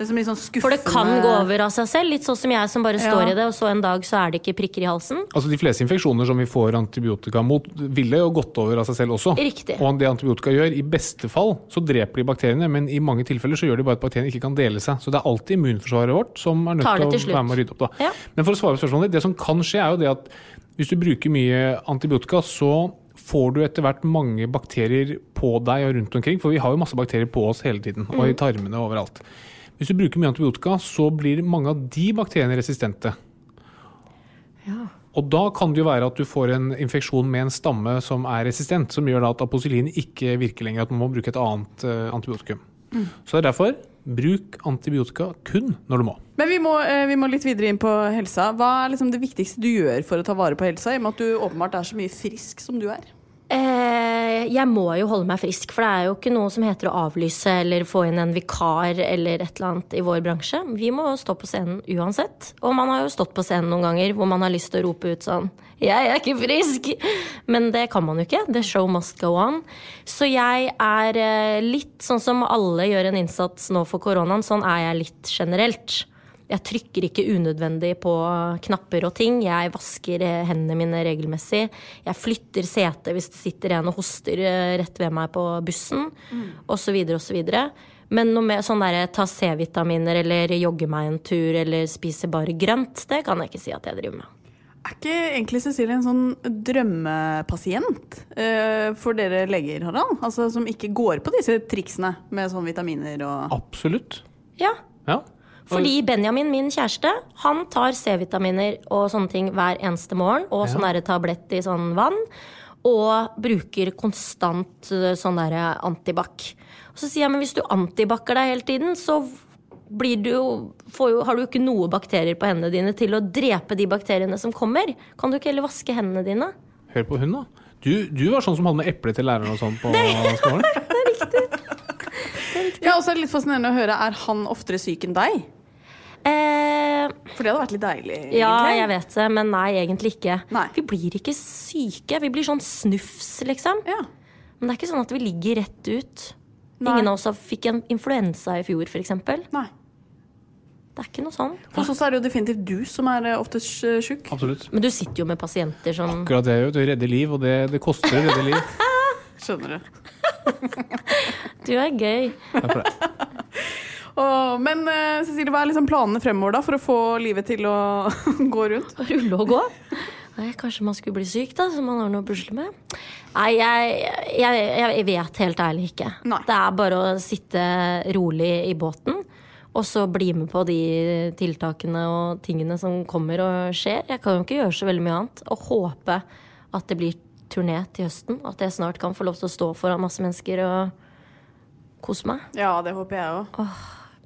S2: Det er som litt sånn skuffende
S5: For det kan gå over av seg selv. Litt sånn som jeg som bare står
S2: Ja.
S5: i det, og så en dag så er det ikke prikker i halsen.
S1: Altså De fleste infeksjoner som vi får antibiotika mot, ville jo gått over av seg selv også.
S5: Riktig.
S1: Og det antibiotika gjør, i beste fall så dreper de bakteriene, men i mange tilfeller så gjør de bare at bakteriene ikke kan dele seg. Så det er alltid immunforsvaret vårt som er nødt til
S5: til
S1: å
S5: slutt.
S1: være med å rydde opp. da.
S5: Ja.
S1: Men for å svare på spørsmålet, det som kan skje, er jo det at hvis du bruker mye antibiotika, så får du etter hvert mange bakterier på deg og rundt omkring, for vi har jo masse bakterier på oss hele tiden, og
S5: Mm.
S1: i tarmene og overalt. Hvis du bruker mye antibiotika, så blir mange av de bakteriene resistente. Og da kan det jo være at du får en infeksjon med en stamme som er resistent, som gjør da at aposilin ikke virker lenger, at man må bruke et annet eh, antibiotikum. Så det er derfor bruk antibiotika kun når du må.
S2: Men vi må, eh, vi må litt videre inn på helsa. Hva er liksom det viktigste du gjør for å ta vare på helsa, i og med at du åpenbart er så mye frisk som du er?
S5: Eh, jeg må jo holde meg frisk, for det er jo ikke noe som heter å avlyse eller få inn en vikar eller et eller annet i vår bransje. Vi må jo stå på scenen uansett. Og man har jo stått på scenen noen ganger hvor man har lyst til å rope ut sånn 'Jeg er ikke frisk!' Men det kan man jo ikke. The show must go on. Så jeg er eh, litt sånn som alle gjør en innsats nå for koronaen, sånn er jeg litt generelt. Jeg trykker ikke unødvendig på knapper og ting. Jeg vasker eh, hendene mine regelmessig. Jeg flytter setet hvis det sitter en og hoster eh, rett ved meg på bussen, osv. osv. Men noe med sånn derre ta C-vitaminer eller jogge meg en tur eller spise bare grønt, det kan jeg ikke si at jeg driver med.
S2: Er ikke egentlig Cecilie en sånn drømmepasient uh, for dere leger, Harald? Altså Som ikke går på disse triksene med sånn vitaminer og
S1: Absolutt.
S5: Ja,
S1: Ja.
S5: Fordi Benjamin, min kjæreste, han tar C-vitaminer og sånne ting hver eneste morgen. Og sånn derre tablett i sånn vann. Og bruker konstant eh, sånn derre antibac. Og så sier jeg, men hvis du antibac-er deg hele tiden, så blir du jo, får jo, har du jo ikke noe bakterier på hendene dine til å drepe de bakteriene som kommer. Kan du ikke heller vaske hendene dine?
S1: Hør på hun, da. Du, du var sånn som hadde med eple til læreren og sånn på skolen.
S2: Ja, og så er det litt fascinerende å høre. Er han oftere syk enn deg?
S5: Eh,
S2: For det hadde vært litt deilig.
S5: ja, jeg vet det, men nei, egentlig ikke.
S2: Nei.
S5: Vi blir ikke syke. Vi blir sånn snufs, liksom.
S2: Ja.
S5: Men det er ikke sånn at vi ligger rett ut.
S2: Nei.
S5: Ingen av oss fikk en influensa i fjor, f.eks. Det er ikke noe sånn.
S2: Hos oss er det jo definitivt du som er eh, oftest eh, sjuk.
S1: Absolutt.
S5: Men du sitter jo med pasienter som
S1: Akkurat det, vet du. Redder liv, og det, det koster å redde liv.
S2: Skjønner du.
S5: Du er gøy.
S1: Takk for det.
S2: Åh, men eh, Cecilie, hva er liksom planene fremover da for å få livet til å gå rundt?
S5: Rulle og gå. Nei, kanskje man skulle bli syk, da, så man har noe å pusle med. Nei, jeg, jeg, jeg vet helt ærlig ikke.
S2: Nei.
S5: Det er bare å sitte rolig i båten. Og så bli med på de tiltakene og tingene som kommer og skjer. Jeg kan jo ikke gjøre så veldig mye annet. Og håpe at det blir turné til høsten. At jeg snart kan få lov til å stå foran masse mennesker og kose meg.
S2: Ja, det håper jeg òg.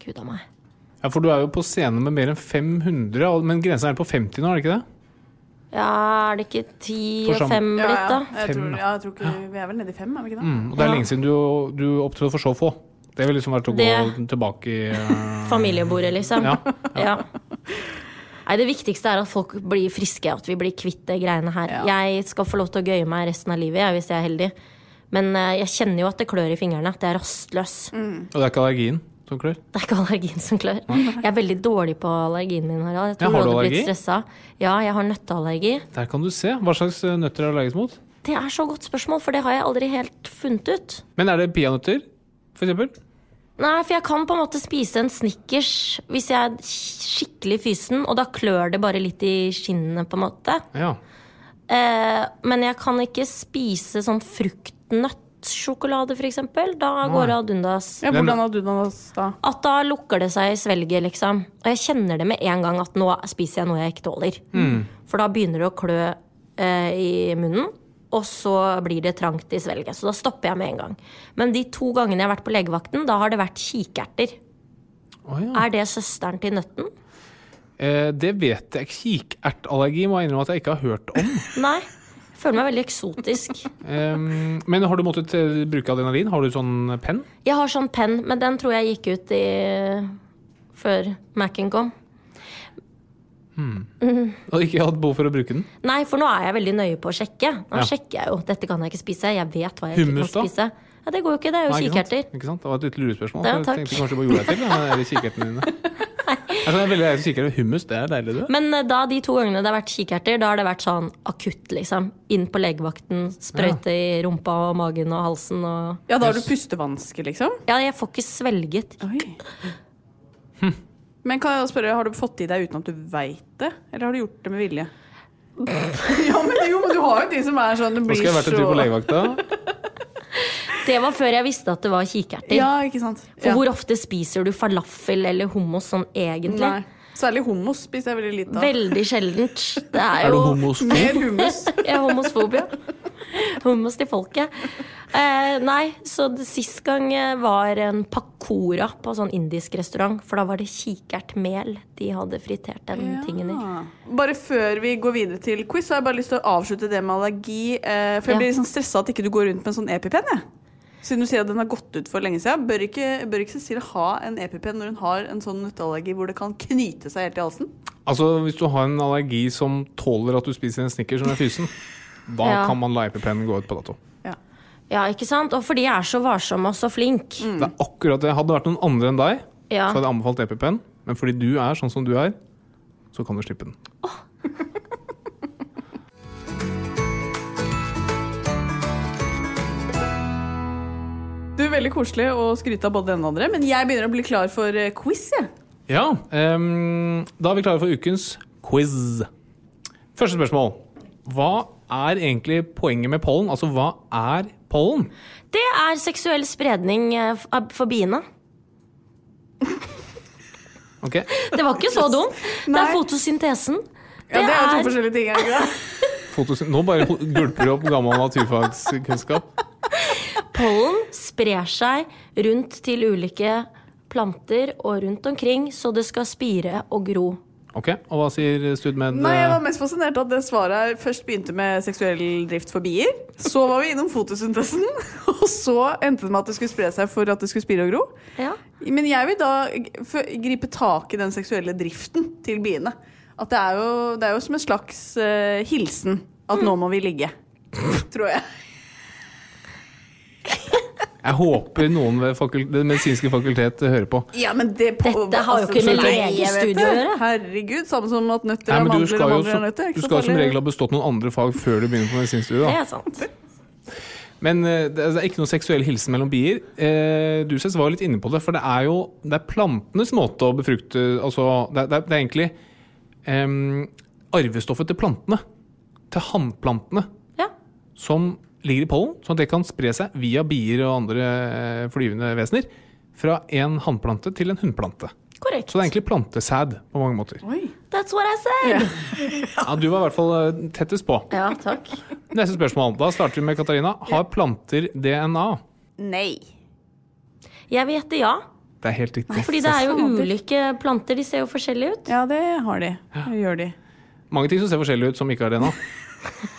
S5: Gud a meg.
S1: Ja, For du er jo på scenen med mer enn 500, men grensen er på 50 nå, er det ikke det?
S5: Ja, er det ikke ti og fem
S2: blitt,
S5: blitt,
S2: ja.
S5: da?
S2: Jeg,
S1: Fem,
S2: tror, ja, jeg tror ikke Vi er vel nede i fem, er vi ikke det?
S1: Mm, og det er
S5: Ja.
S1: lenge siden du, du opptrådte for så få. Det vil liksom være til å gå tilbake i uh...
S5: Familiebordet, liksom.
S1: Ja.
S5: Ja. Nei, Det viktigste er at folk blir friske, at vi blir kvitt det greiene her.
S2: Ja.
S5: Jeg skal få lov til å gøye meg resten av livet jeg, hvis jeg er heldig. Men eh, jeg kjenner jo at det klør i fingrene. At jeg er rastløs.
S1: Og det er ikke allergien? Som klør?
S5: Det er ikke allergien som klør. Jeg er veldig dårlig på allergien min, Harald. Jeg tror
S1: Ja, har
S5: du allergi? blitt stressa. Ja, jeg har nøtteallergi.
S1: Der kan du se. Hva slags eh, nøtter er du allergisk mot?
S5: Det er så godt spørsmål, for det har jeg aldri helt funnet ut.
S1: Men er det peanøtter, for eksempel?
S5: Nei, for jeg kan på en måte spise en Snickers hvis jeg er skikkelig fysen, og da klør det bare litt i skinnene, på en måte.
S1: Ja.
S5: Eh, men jeg kan ikke spise sånn fruktnøttsjokolade, for eksempel. Da går det ad undas.
S2: Ja, hvordan ad undas da?
S5: At da lukker det seg i svelget, liksom. Og jeg kjenner det med en gang at nå spiser jeg noe jeg ikke tåler. For da begynner det å klø eh, i munnen, og så blir det trangt i svelget. Så da stopper jeg med en gang. Men de to gangene jeg har vært på legevakten, da har det vært kikerter.
S1: Oh, ja.
S5: Er det søsteren til nøtten?
S1: Eh, det vet jeg. Kikertallergi må jeg innrømme at jeg ikke har hørt om.
S5: Nei. Føler meg veldig eksotisk.
S1: um, men har du måttet eh, bruke adrenalin? Har du sånn penn?
S5: Jeg har sånn penn, men den tror jeg gikk ut i før Mac-en kom.
S1: Og ikke hatt behov for å bruke den?
S5: Nei, for nå er jeg veldig nøye på å sjekke. Nå
S1: Ja.
S5: sjekker jeg jo. Dette kan jeg ikke spise. Jeg vet hva jeg
S1: Hummus,
S5: ikke kan
S1: da?
S5: spise. Ja, Det går jo ikke. Det er jo
S1: Nei, ikke sant? Ikke sant? Det var et litt lurespørsmål.
S5: Ja,
S1: takk. jeg tenkte kanskje du bare gjorde deg til. da, med de kikertene dine. Jeg er veldig av. Hummus, det er deilig, du.
S5: Men eh, da de to gangene det har vært kikerter, da har det vært sånn akutt, liksom. Inn på legevakten, sprøyte i rumpa og magen og halsen og
S2: Ja, da har du pustevansker, liksom?
S5: Ja, jeg får ikke svelget.
S2: Oi. Men kan jeg spørre, har du fått i deg uten at du veit det? Eller har du gjort det med vilje? ja, men, jo, men du har jo de som er sånn Det
S1: Nå
S2: blir
S1: skal jeg vært en tur på legevakta.
S5: Det var før jeg visste at det var kikerter.
S2: Ja, ikke sant?
S5: For
S2: Ja.
S5: hvor ofte spiser du falafel eller hummus sånn egentlig?
S2: Nei. Særlig hummus spiser jeg veldig lite av.
S5: Veldig sjeldent. Det er
S1: Er du homosfob?
S2: Mer hummus.
S5: Jeg er homosfob, ja. Hummus til folket. Eh, nei, så det, sist gang var en pakora på sånn indisk restaurant. For da var det kikertmel de hadde fritert den tingen i.
S2: Bare før vi går videre til quiz, så har jeg bare lyst til å avslutte det med allergi. Eh, for jeg
S5: Ja.
S2: blir litt sånn stressa at ikke du går rundt med en sånn EpiPen. jeg. Siden du sier at den har gått ut for lenge siden. Bør ikke, bør ikke Cecilie ha en EPP når hun har en sånn nøtteallergi hvor det kan knyte seg helt i halsen?
S1: Altså, Hvis du har en allergi som tåler at du spiser en Snickers som er fysen, da
S5: Ja.
S1: kan man la EPP-en gå ut på dato.
S2: Ja.
S5: Ja, ikke sant? Og fordi jeg er så varsom og så flink.
S2: Mm.
S1: Det er akkurat det. Hadde det vært noen andre enn deg,
S5: Ja.
S1: så hadde jeg anbefalt EPP-en. Men fordi du er sånn som du er, så kan du slippe den.
S2: Du er Veldig koselig å skryte av både den og andre, men jeg begynner å bli klar for eh, quiz. jeg.
S1: Ja, um, da er vi klare for ukens quiz. Første spørsmål. Hva er egentlig poenget med pollen? Altså, hva er pollen?
S5: Det er seksuell spredning eh, for biene.
S1: Ok,
S5: Det var ikke så dumt. Det er fotosyntesen.
S2: Ja, det er to forskjellige ting. er det det?
S1: Fotosyn Nå bare gulper du opp gammel naturfagskunnskap.
S5: Pollen sprer seg rundt til ulike planter og rundt omkring, så det skal spire og gro.
S1: Ok, Og hva sier Studmed?
S2: Nei, Jeg var mest fascinert at det svaret her først begynte med seksuell drift for bier. Så var vi innom fotosyntesen, og så endte det med at det skulle spre seg for at det skulle spire og gro.
S5: Ja.
S2: Men jeg vil da gripe tak i den seksuelle driften til biene. At det er jo, det er jo som en slags uh, hilsen at nå må vi ligge. Tror jeg.
S1: Jeg håper noen ved det medisinske fakultet hører på.
S2: Ja, men det på,
S5: Dette har jo ikke
S2: så
S5: med
S2: lenge jeg
S5: legestudie
S2: vet
S5: å gjøre.
S2: Herregud, samme som at nøtter
S1: Nei,
S2: er
S1: men du
S2: mandler
S1: skal
S2: og
S1: jo
S2: mandler er
S1: som,
S2: nøtter.
S1: du
S2: skal så
S1: som regel ha bestått noen andre fag før du begynner på medisinstudiet.
S5: Det er sant.
S1: Men eh, det er ikke noe seksuell hilsen mellom bier. Eh, du Cess, var litt inne på det, for det er jo det er plantenes måte å befrukte Altså, det er, det er, det er egentlig um, arvestoffet til plantene, til hannplantene,
S5: Ja.
S1: som ligger i pollen, sånn at det kan spre seg via bier og andre eh, flyvende vesener fra en hannplante til en hunnplante.
S5: Korrekt.
S1: Så det er egentlig plantesæd på mange måter.
S2: Oi.
S5: That's what I said.
S2: Ja.
S1: Ja, Du var i hvert fall eh, tettest på.
S5: Ja, takk.
S1: Neste spørsmål. Da starter vi med Katarina. Har planter DNA?
S2: Nei.
S5: Jeg vil gjette ja.
S1: Det er helt riktig.
S5: Fordi det er jo ulike planter. De ser jo forskjellige ut.
S2: Ja, det har de. Det gjør de.
S1: Mange ting som ser forskjellige ut, som ikke har DNA.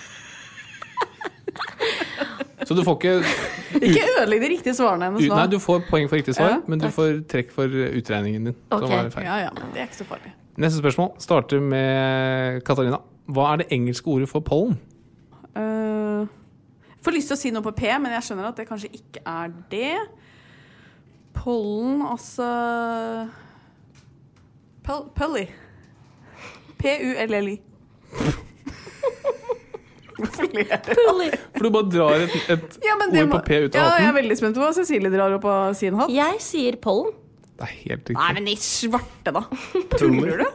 S1: Så du får ikke
S2: Ikke ødelegg de riktige svarene hennes nå.
S1: Nei, du får poeng for riktig svar,
S2: Ja,
S1: men du får trekk for utregningen din. Okay.
S2: Ja, ja, men det er ikke så farlig.
S1: Neste spørsmål starter med Katarina. Hva er det engelske ordet for pollen?
S2: Uh, får lyst til å si noe på P, men jeg skjønner at det kanskje ikke er det. Pollen, altså Pul- Pully. P-u-l-l-y. Hvorfor ler du?
S5: Pully.
S1: For du bare drar et, et
S2: Ja,
S1: ord
S2: må-
S1: på P ut av ja,
S2: jeg er veldig spent på hva Cecilie drar opp av sin hatt.
S5: Jeg sier pollen.
S1: Det er helt
S2: Nei, men i svarte, da. Tuller du?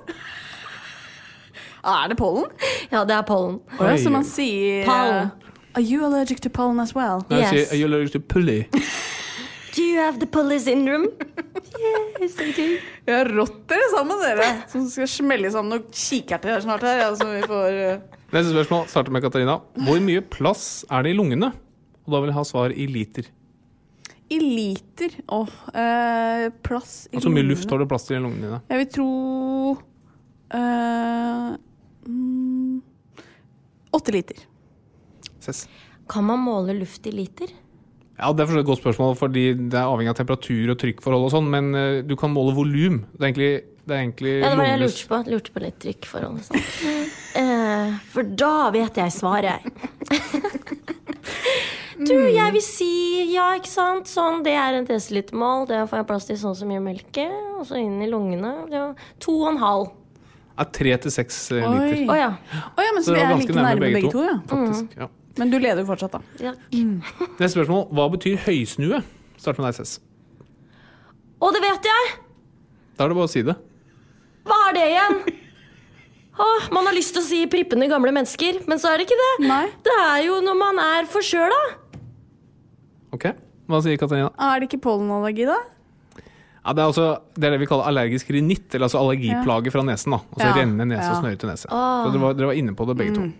S2: Er det pollen?
S5: Ja, det er pollen.
S2: Ja, så man sier
S5: Pollen.
S2: Are you allergic to pollen as well?
S1: Nei,
S5: Yes.
S1: sier Are you allergic to pulley?
S5: Do you have the pulley syndrome? Yes, I do.
S2: Ja, rått dere sammen, dere. Som skal smelle sammen noen kikerter her snart her. Ja, så vi får uh...
S1: Neste spørsmål starter med Katarina. Hvor mye plass er det i lungene? Og da vil jeg ha svar i liter.
S2: I liter Åh, eh, plass i
S1: Altså hvor mye luft har du plass til i lungene dine?
S2: Jeg vil tro eh, mm, Åtte liter.
S1: Ses.
S5: Kan man måle luft i liter?
S1: Ja, Det er et godt spørsmål, fordi det er avhengig av temperatur og trykkforhold og sånn, men uh, du kan måle volum. Det er egentlig, det er egentlig
S5: Ja, det var det jeg lurte på. Lurte på litt trykkforhold og sånn. Eh, for da vet jeg svaret. Du, jeg vil si ja, ikke sant. Sånn, det er en desilitermål. Det får jeg plass til sånn så mye melke. Og så inn i lungene. Var to og en halv.
S1: er tre til seks eh, liter.
S5: Å ja.
S2: Oh, ja, men så
S1: Så
S2: vi er like nærme begge to, ja.
S1: faktisk. Ja.
S2: Men du leder jo fortsatt, da.
S5: ja.
S1: Neste spørsmål. Hva betyr høysnue? Start med deg, Cess.
S5: Å, det vet jeg!
S1: Da er det bare å si det.
S5: Hva er det igjen? Åh, man har lyst til å si prippende gamle mennesker, men så er det ikke det.
S2: Nei.
S5: Det er jo når man er forkjøla.
S1: Ok, Hva sier Katarina?
S2: Er det ikke pollenallergi, da?
S1: Ja, det, er også, det er det vi kaller allergisk rinitt, eller altså allergiplage fra nesen. da Altså
S2: Ja.
S1: rennende nese og
S2: Ja.
S1: snørrete nese. Så dere var, dere var inne på det, begge to.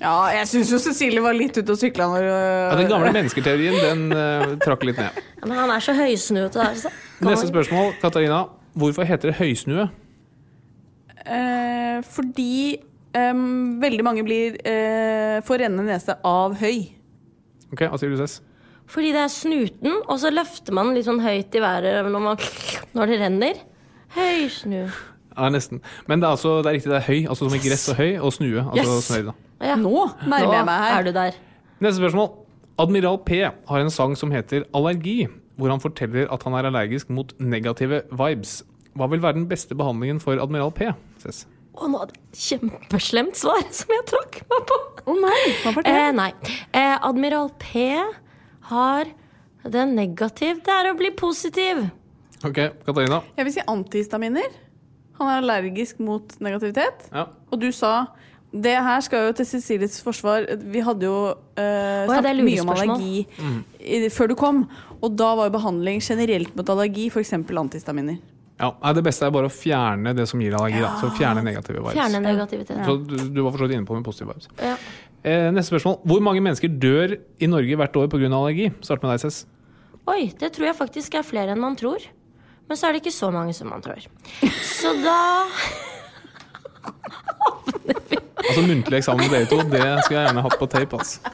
S2: Ja, jeg syns jo Cecilie var litt ute og sykla når
S1: Ja, Den gamle mennesketeorien den uh, trakk litt ned.
S5: Ja, men han er så høysnuete der. Så.
S1: Neste spørsmål, Katarina. Hvorfor heter det høysnue?
S2: Eh, Fordi eh, veldig mange blir eh, får rennende nese av høy.
S1: Ok, Hva sier du, Cess?
S5: Fordi det er snuten, og så løfter man litt sånn høyt i været når, man, når det renner. Høysnu.
S1: Ja, nesten. Men det er, altså, det er riktig, det er høy. Altså som i gress og høy, og snue. Altså
S2: Yes.
S1: snøy, da.
S5: Ja.
S2: Nå nærmer jeg meg
S5: Nå
S2: her.
S5: er du der.
S1: Neste spørsmål. Admiral P har en sang som heter Allergi, hvor han forteller at han er allergisk mot negative vibes. Hva vil være den beste behandlingen for Admiral P? Ses.
S5: Og nå hadde jeg kjempeslemt svar som jeg trakk meg på.
S2: Å nei, hva var det?
S5: Eh, nei. Eh, Admiral P har Det negativt. Det er å bli positiv.
S1: Ok, Katarina.
S2: Jeg vil si antihistaminer. Han er allergisk mot negativitet.
S1: Ja.
S2: Og du sa Det her skal jo til Cecilies forsvar. Vi hadde jo eh, snakket mye om
S5: allergi
S2: allergi i, før du kom. Og da var jo behandling generelt mot allergi f.eks. antihistaminer.
S1: Ja. Nei, Det beste er bare å fjerne det som gir allergi. da Så fjerne negative vibes.
S5: Fjerne negativitet.
S1: Så du, du var for så vidt inne på med positive vibes.
S5: Ja.
S1: Eh, neste spørsmål. Hvor mange mennesker dør i Norge hvert år pga. allergi? Start med deg, Cess.
S5: Oi, det tror jeg faktisk er flere enn man tror. Men så er det ikke så mange som man tror. Så da
S1: Altså Muntlig eksamen dere to, det skulle jeg gjerne hatt på tape. Altså.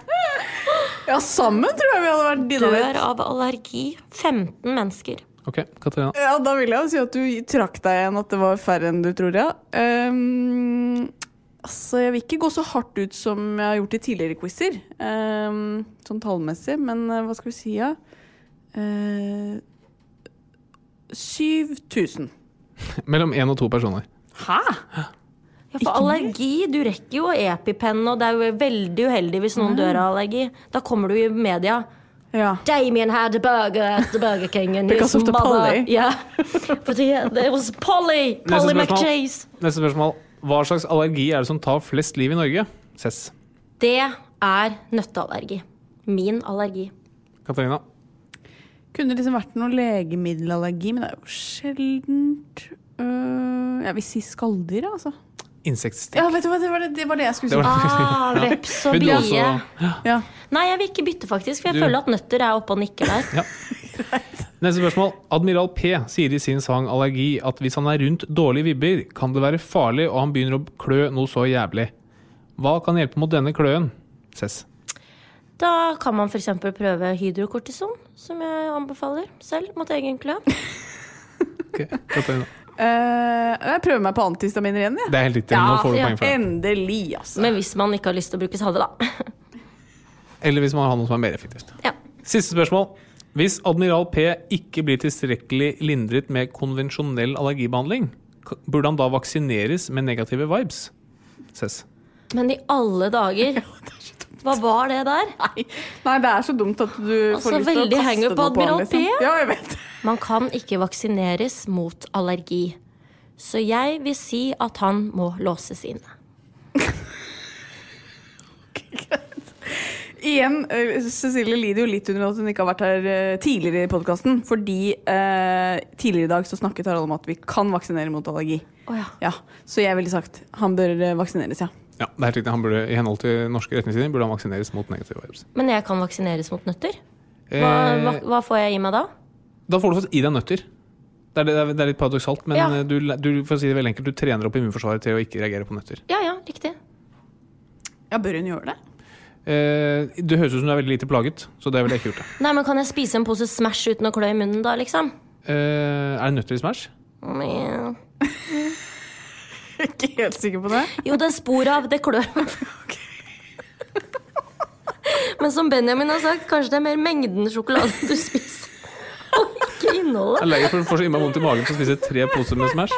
S2: Ja, sammen tror jeg vi hadde vært
S5: dør av allergi 15 mennesker.
S1: Ok, Katarina.
S2: Ja, da vil jeg jo si at du trakk deg igjen at det var færre enn du tror, ja. Um, altså, jeg vil ikke gå så hardt ut som jeg har gjort i tidligere quizer, um, sånn tallmessig, men uh, hva skal vi si, ja? Uh, 7000.
S1: Mellom én og to personer.
S2: Hæ?
S5: Ja, for allergi, du rekker jo EpiPen, og det er jo veldig uheldig hvis noen dør av allergi. Da kommer du i media.
S2: Ja.
S5: Damien had a burger at the Burger King. And
S2: Because
S5: his
S2: of the
S5: mother-
S2: Polly.
S5: Yeah. But yeah, it was Polly.
S1: Neste
S5: Polly
S1: spørsmål.
S5: McChase.
S1: Neste spørsmål. Hva slags allergi er det som tar flest liv i Norge? Cess.
S5: Det er nøtteallergi. Min allergi.
S1: Katarina.
S2: Kunne det liksom vært noe legemiddelallergi, men det er jo sjeldent. Øh, jeg vil si skalldyr, altså.
S1: Insektstikk.
S2: Ja, vet du hva, det var det, det, var det jeg skulle si.
S5: Ah, veps og bie.
S1: Ja.
S2: Ja.
S5: Nei, jeg vil ikke bytte, faktisk, for jeg
S1: Du-
S5: føler at nøtter er oppe og nikker der.
S1: Ja. Neste spørsmål. Admiral P sier i sin sang 'Allergi' at hvis han er rundt dårlige vibber, kan det være farlig, og han begynner å klø noe så jævlig. Hva kan hjelpe mot denne kløen? Cess.
S5: Da kan man f.eks. prøve hydrokortison, som jeg anbefaler selv mot egen klø.
S1: Ok,
S2: Eh, jeg prøver meg på antihistaminer igjen, jeg.
S1: Det er helt riktig. Nå får du
S5: ja.
S1: poeng for det.
S2: Endelig, altså.
S5: Men hvis man ikke har lyst til å bruke salve, da.
S1: Eller hvis man har noe som er mer effektivt.
S5: Ja.
S1: Siste spørsmål. Hvis Admiral P ikke blir tilstrekkelig lindret med konvensjonell allergibehandling, burde han da vaksineres med negative vibes? Ses.
S5: Men i alle dager! Hva var det der?
S2: Nei, nei, det er så dumt at du
S5: Altså,
S2: får lyst til å kaste
S5: på
S2: noe på
S5: Admiral P.
S2: liksom. Ja.
S5: Man kan ikke vaksineres mot allergi. Så jeg vil si at han må låses inn.
S2: Igjen, eh, Cecilie lider jo litt under at hun ikke har vært her eh, tidligere i podkasten. Fordi eh, tidligere i dag så snakket Harald om at vi kan vaksinere mot allergi.
S5: Oh, ja.
S2: Ja, Så jeg ville sagt han bør eh, vaksineres, ja.
S1: Ja, det er helt riktig. Han burde, I henhold til norske retningslinjer burde han vaksineres mot negative vibes.
S5: Men jeg kan vaksineres mot nøtter? Hva, hva,
S1: Eh,
S5: hva får jeg i meg da?
S1: da får du i deg nøtter. Det er, det er, det er litt paradoksalt, men
S5: Ja.
S1: eh, du, du, for å si det veldig enkelt, du trener opp immunforsvaret til å ikke reagere på nøtter.
S5: Ja ja, riktig.
S2: Ja, Bør hun gjøre det?
S1: Eh, det høres ut som du er veldig lite plaget, så det ville jeg ikke gjort. det.
S5: Nei, men Kan jeg spise en pose Smash uten å klø i munnen da, liksom?
S1: Eh, er det nøtter i Smash?
S5: Men-
S2: Ikke helt sikker på det.
S5: Jo, det er spor av. Det klør. Men som Benjamin har sagt, kanskje det er mer mengden sjokolade du spiser. Og ikke
S1: Jeg
S5: innholdet.
S1: er lei for å får så innmari vondt i magen for å spise tre poser med Smash.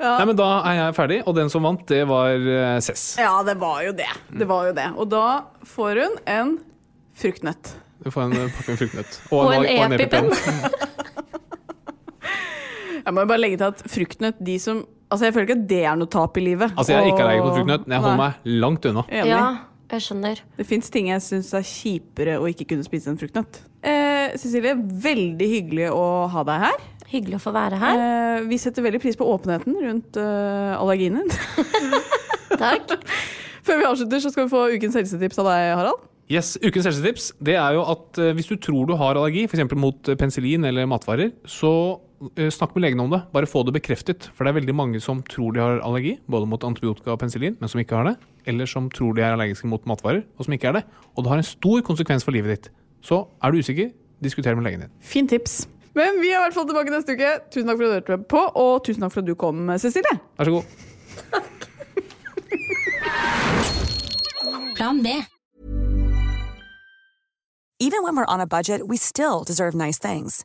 S1: Nei, men Da er jeg ferdig, og den som vant, det var eh, Cess.
S2: Ja, det var jo det. Det var jo det. Og da får hun en fruktnøtt.
S1: Du får en eh, pakke med fruktnøtt.
S5: Og en
S1: og
S5: EpiPen.
S2: Jeg må jo bare legge til at fruktnøtt de som Altså, Jeg føler ikke at det er noe tap i livet.
S1: Altså, Jeg er ikke allergisk mot fruktnøtt, men jeg holder
S2: Nei,
S1: meg langt unna.
S2: Enig.
S5: Ja, jeg skjønner.
S2: Det fins ting jeg syns er kjipere å ikke kunne spise enn fruktnøtt. Eh, Cecilie, veldig hyggelig å ha deg her.
S5: Hyggelig å få være her.
S2: Eh, vi setter veldig pris på åpenheten rundt uh, allergien din.
S5: Takk.
S2: Før vi avslutter, så skal vi få ukens helsetips av deg, Harald.
S1: Yes, Ukens helsetips det er jo at eh, hvis du tror du har allergi, f.eks. mot eh, penicillin eller matvarer, så eh, snakk med legen om det. Bare få det bekreftet. For det er veldig mange som tror de har allergi, både mot antibiotika og penicillin, men som ikke har det. Eller som tror de er allergiske mot matvarer, og som ikke er det. Og det har en stor konsekvens for livet ditt. Så er du usikker, diskuter med legen din.
S2: Fint tips. Men vi er i hvert fall tilbake neste uke. Tusen takk for at du hørte på, og tusen takk for at du kom, Cecilie.
S1: Vær så god.
S6: Plan B.
S4: Even when we're on a budget, we still deserve nice things.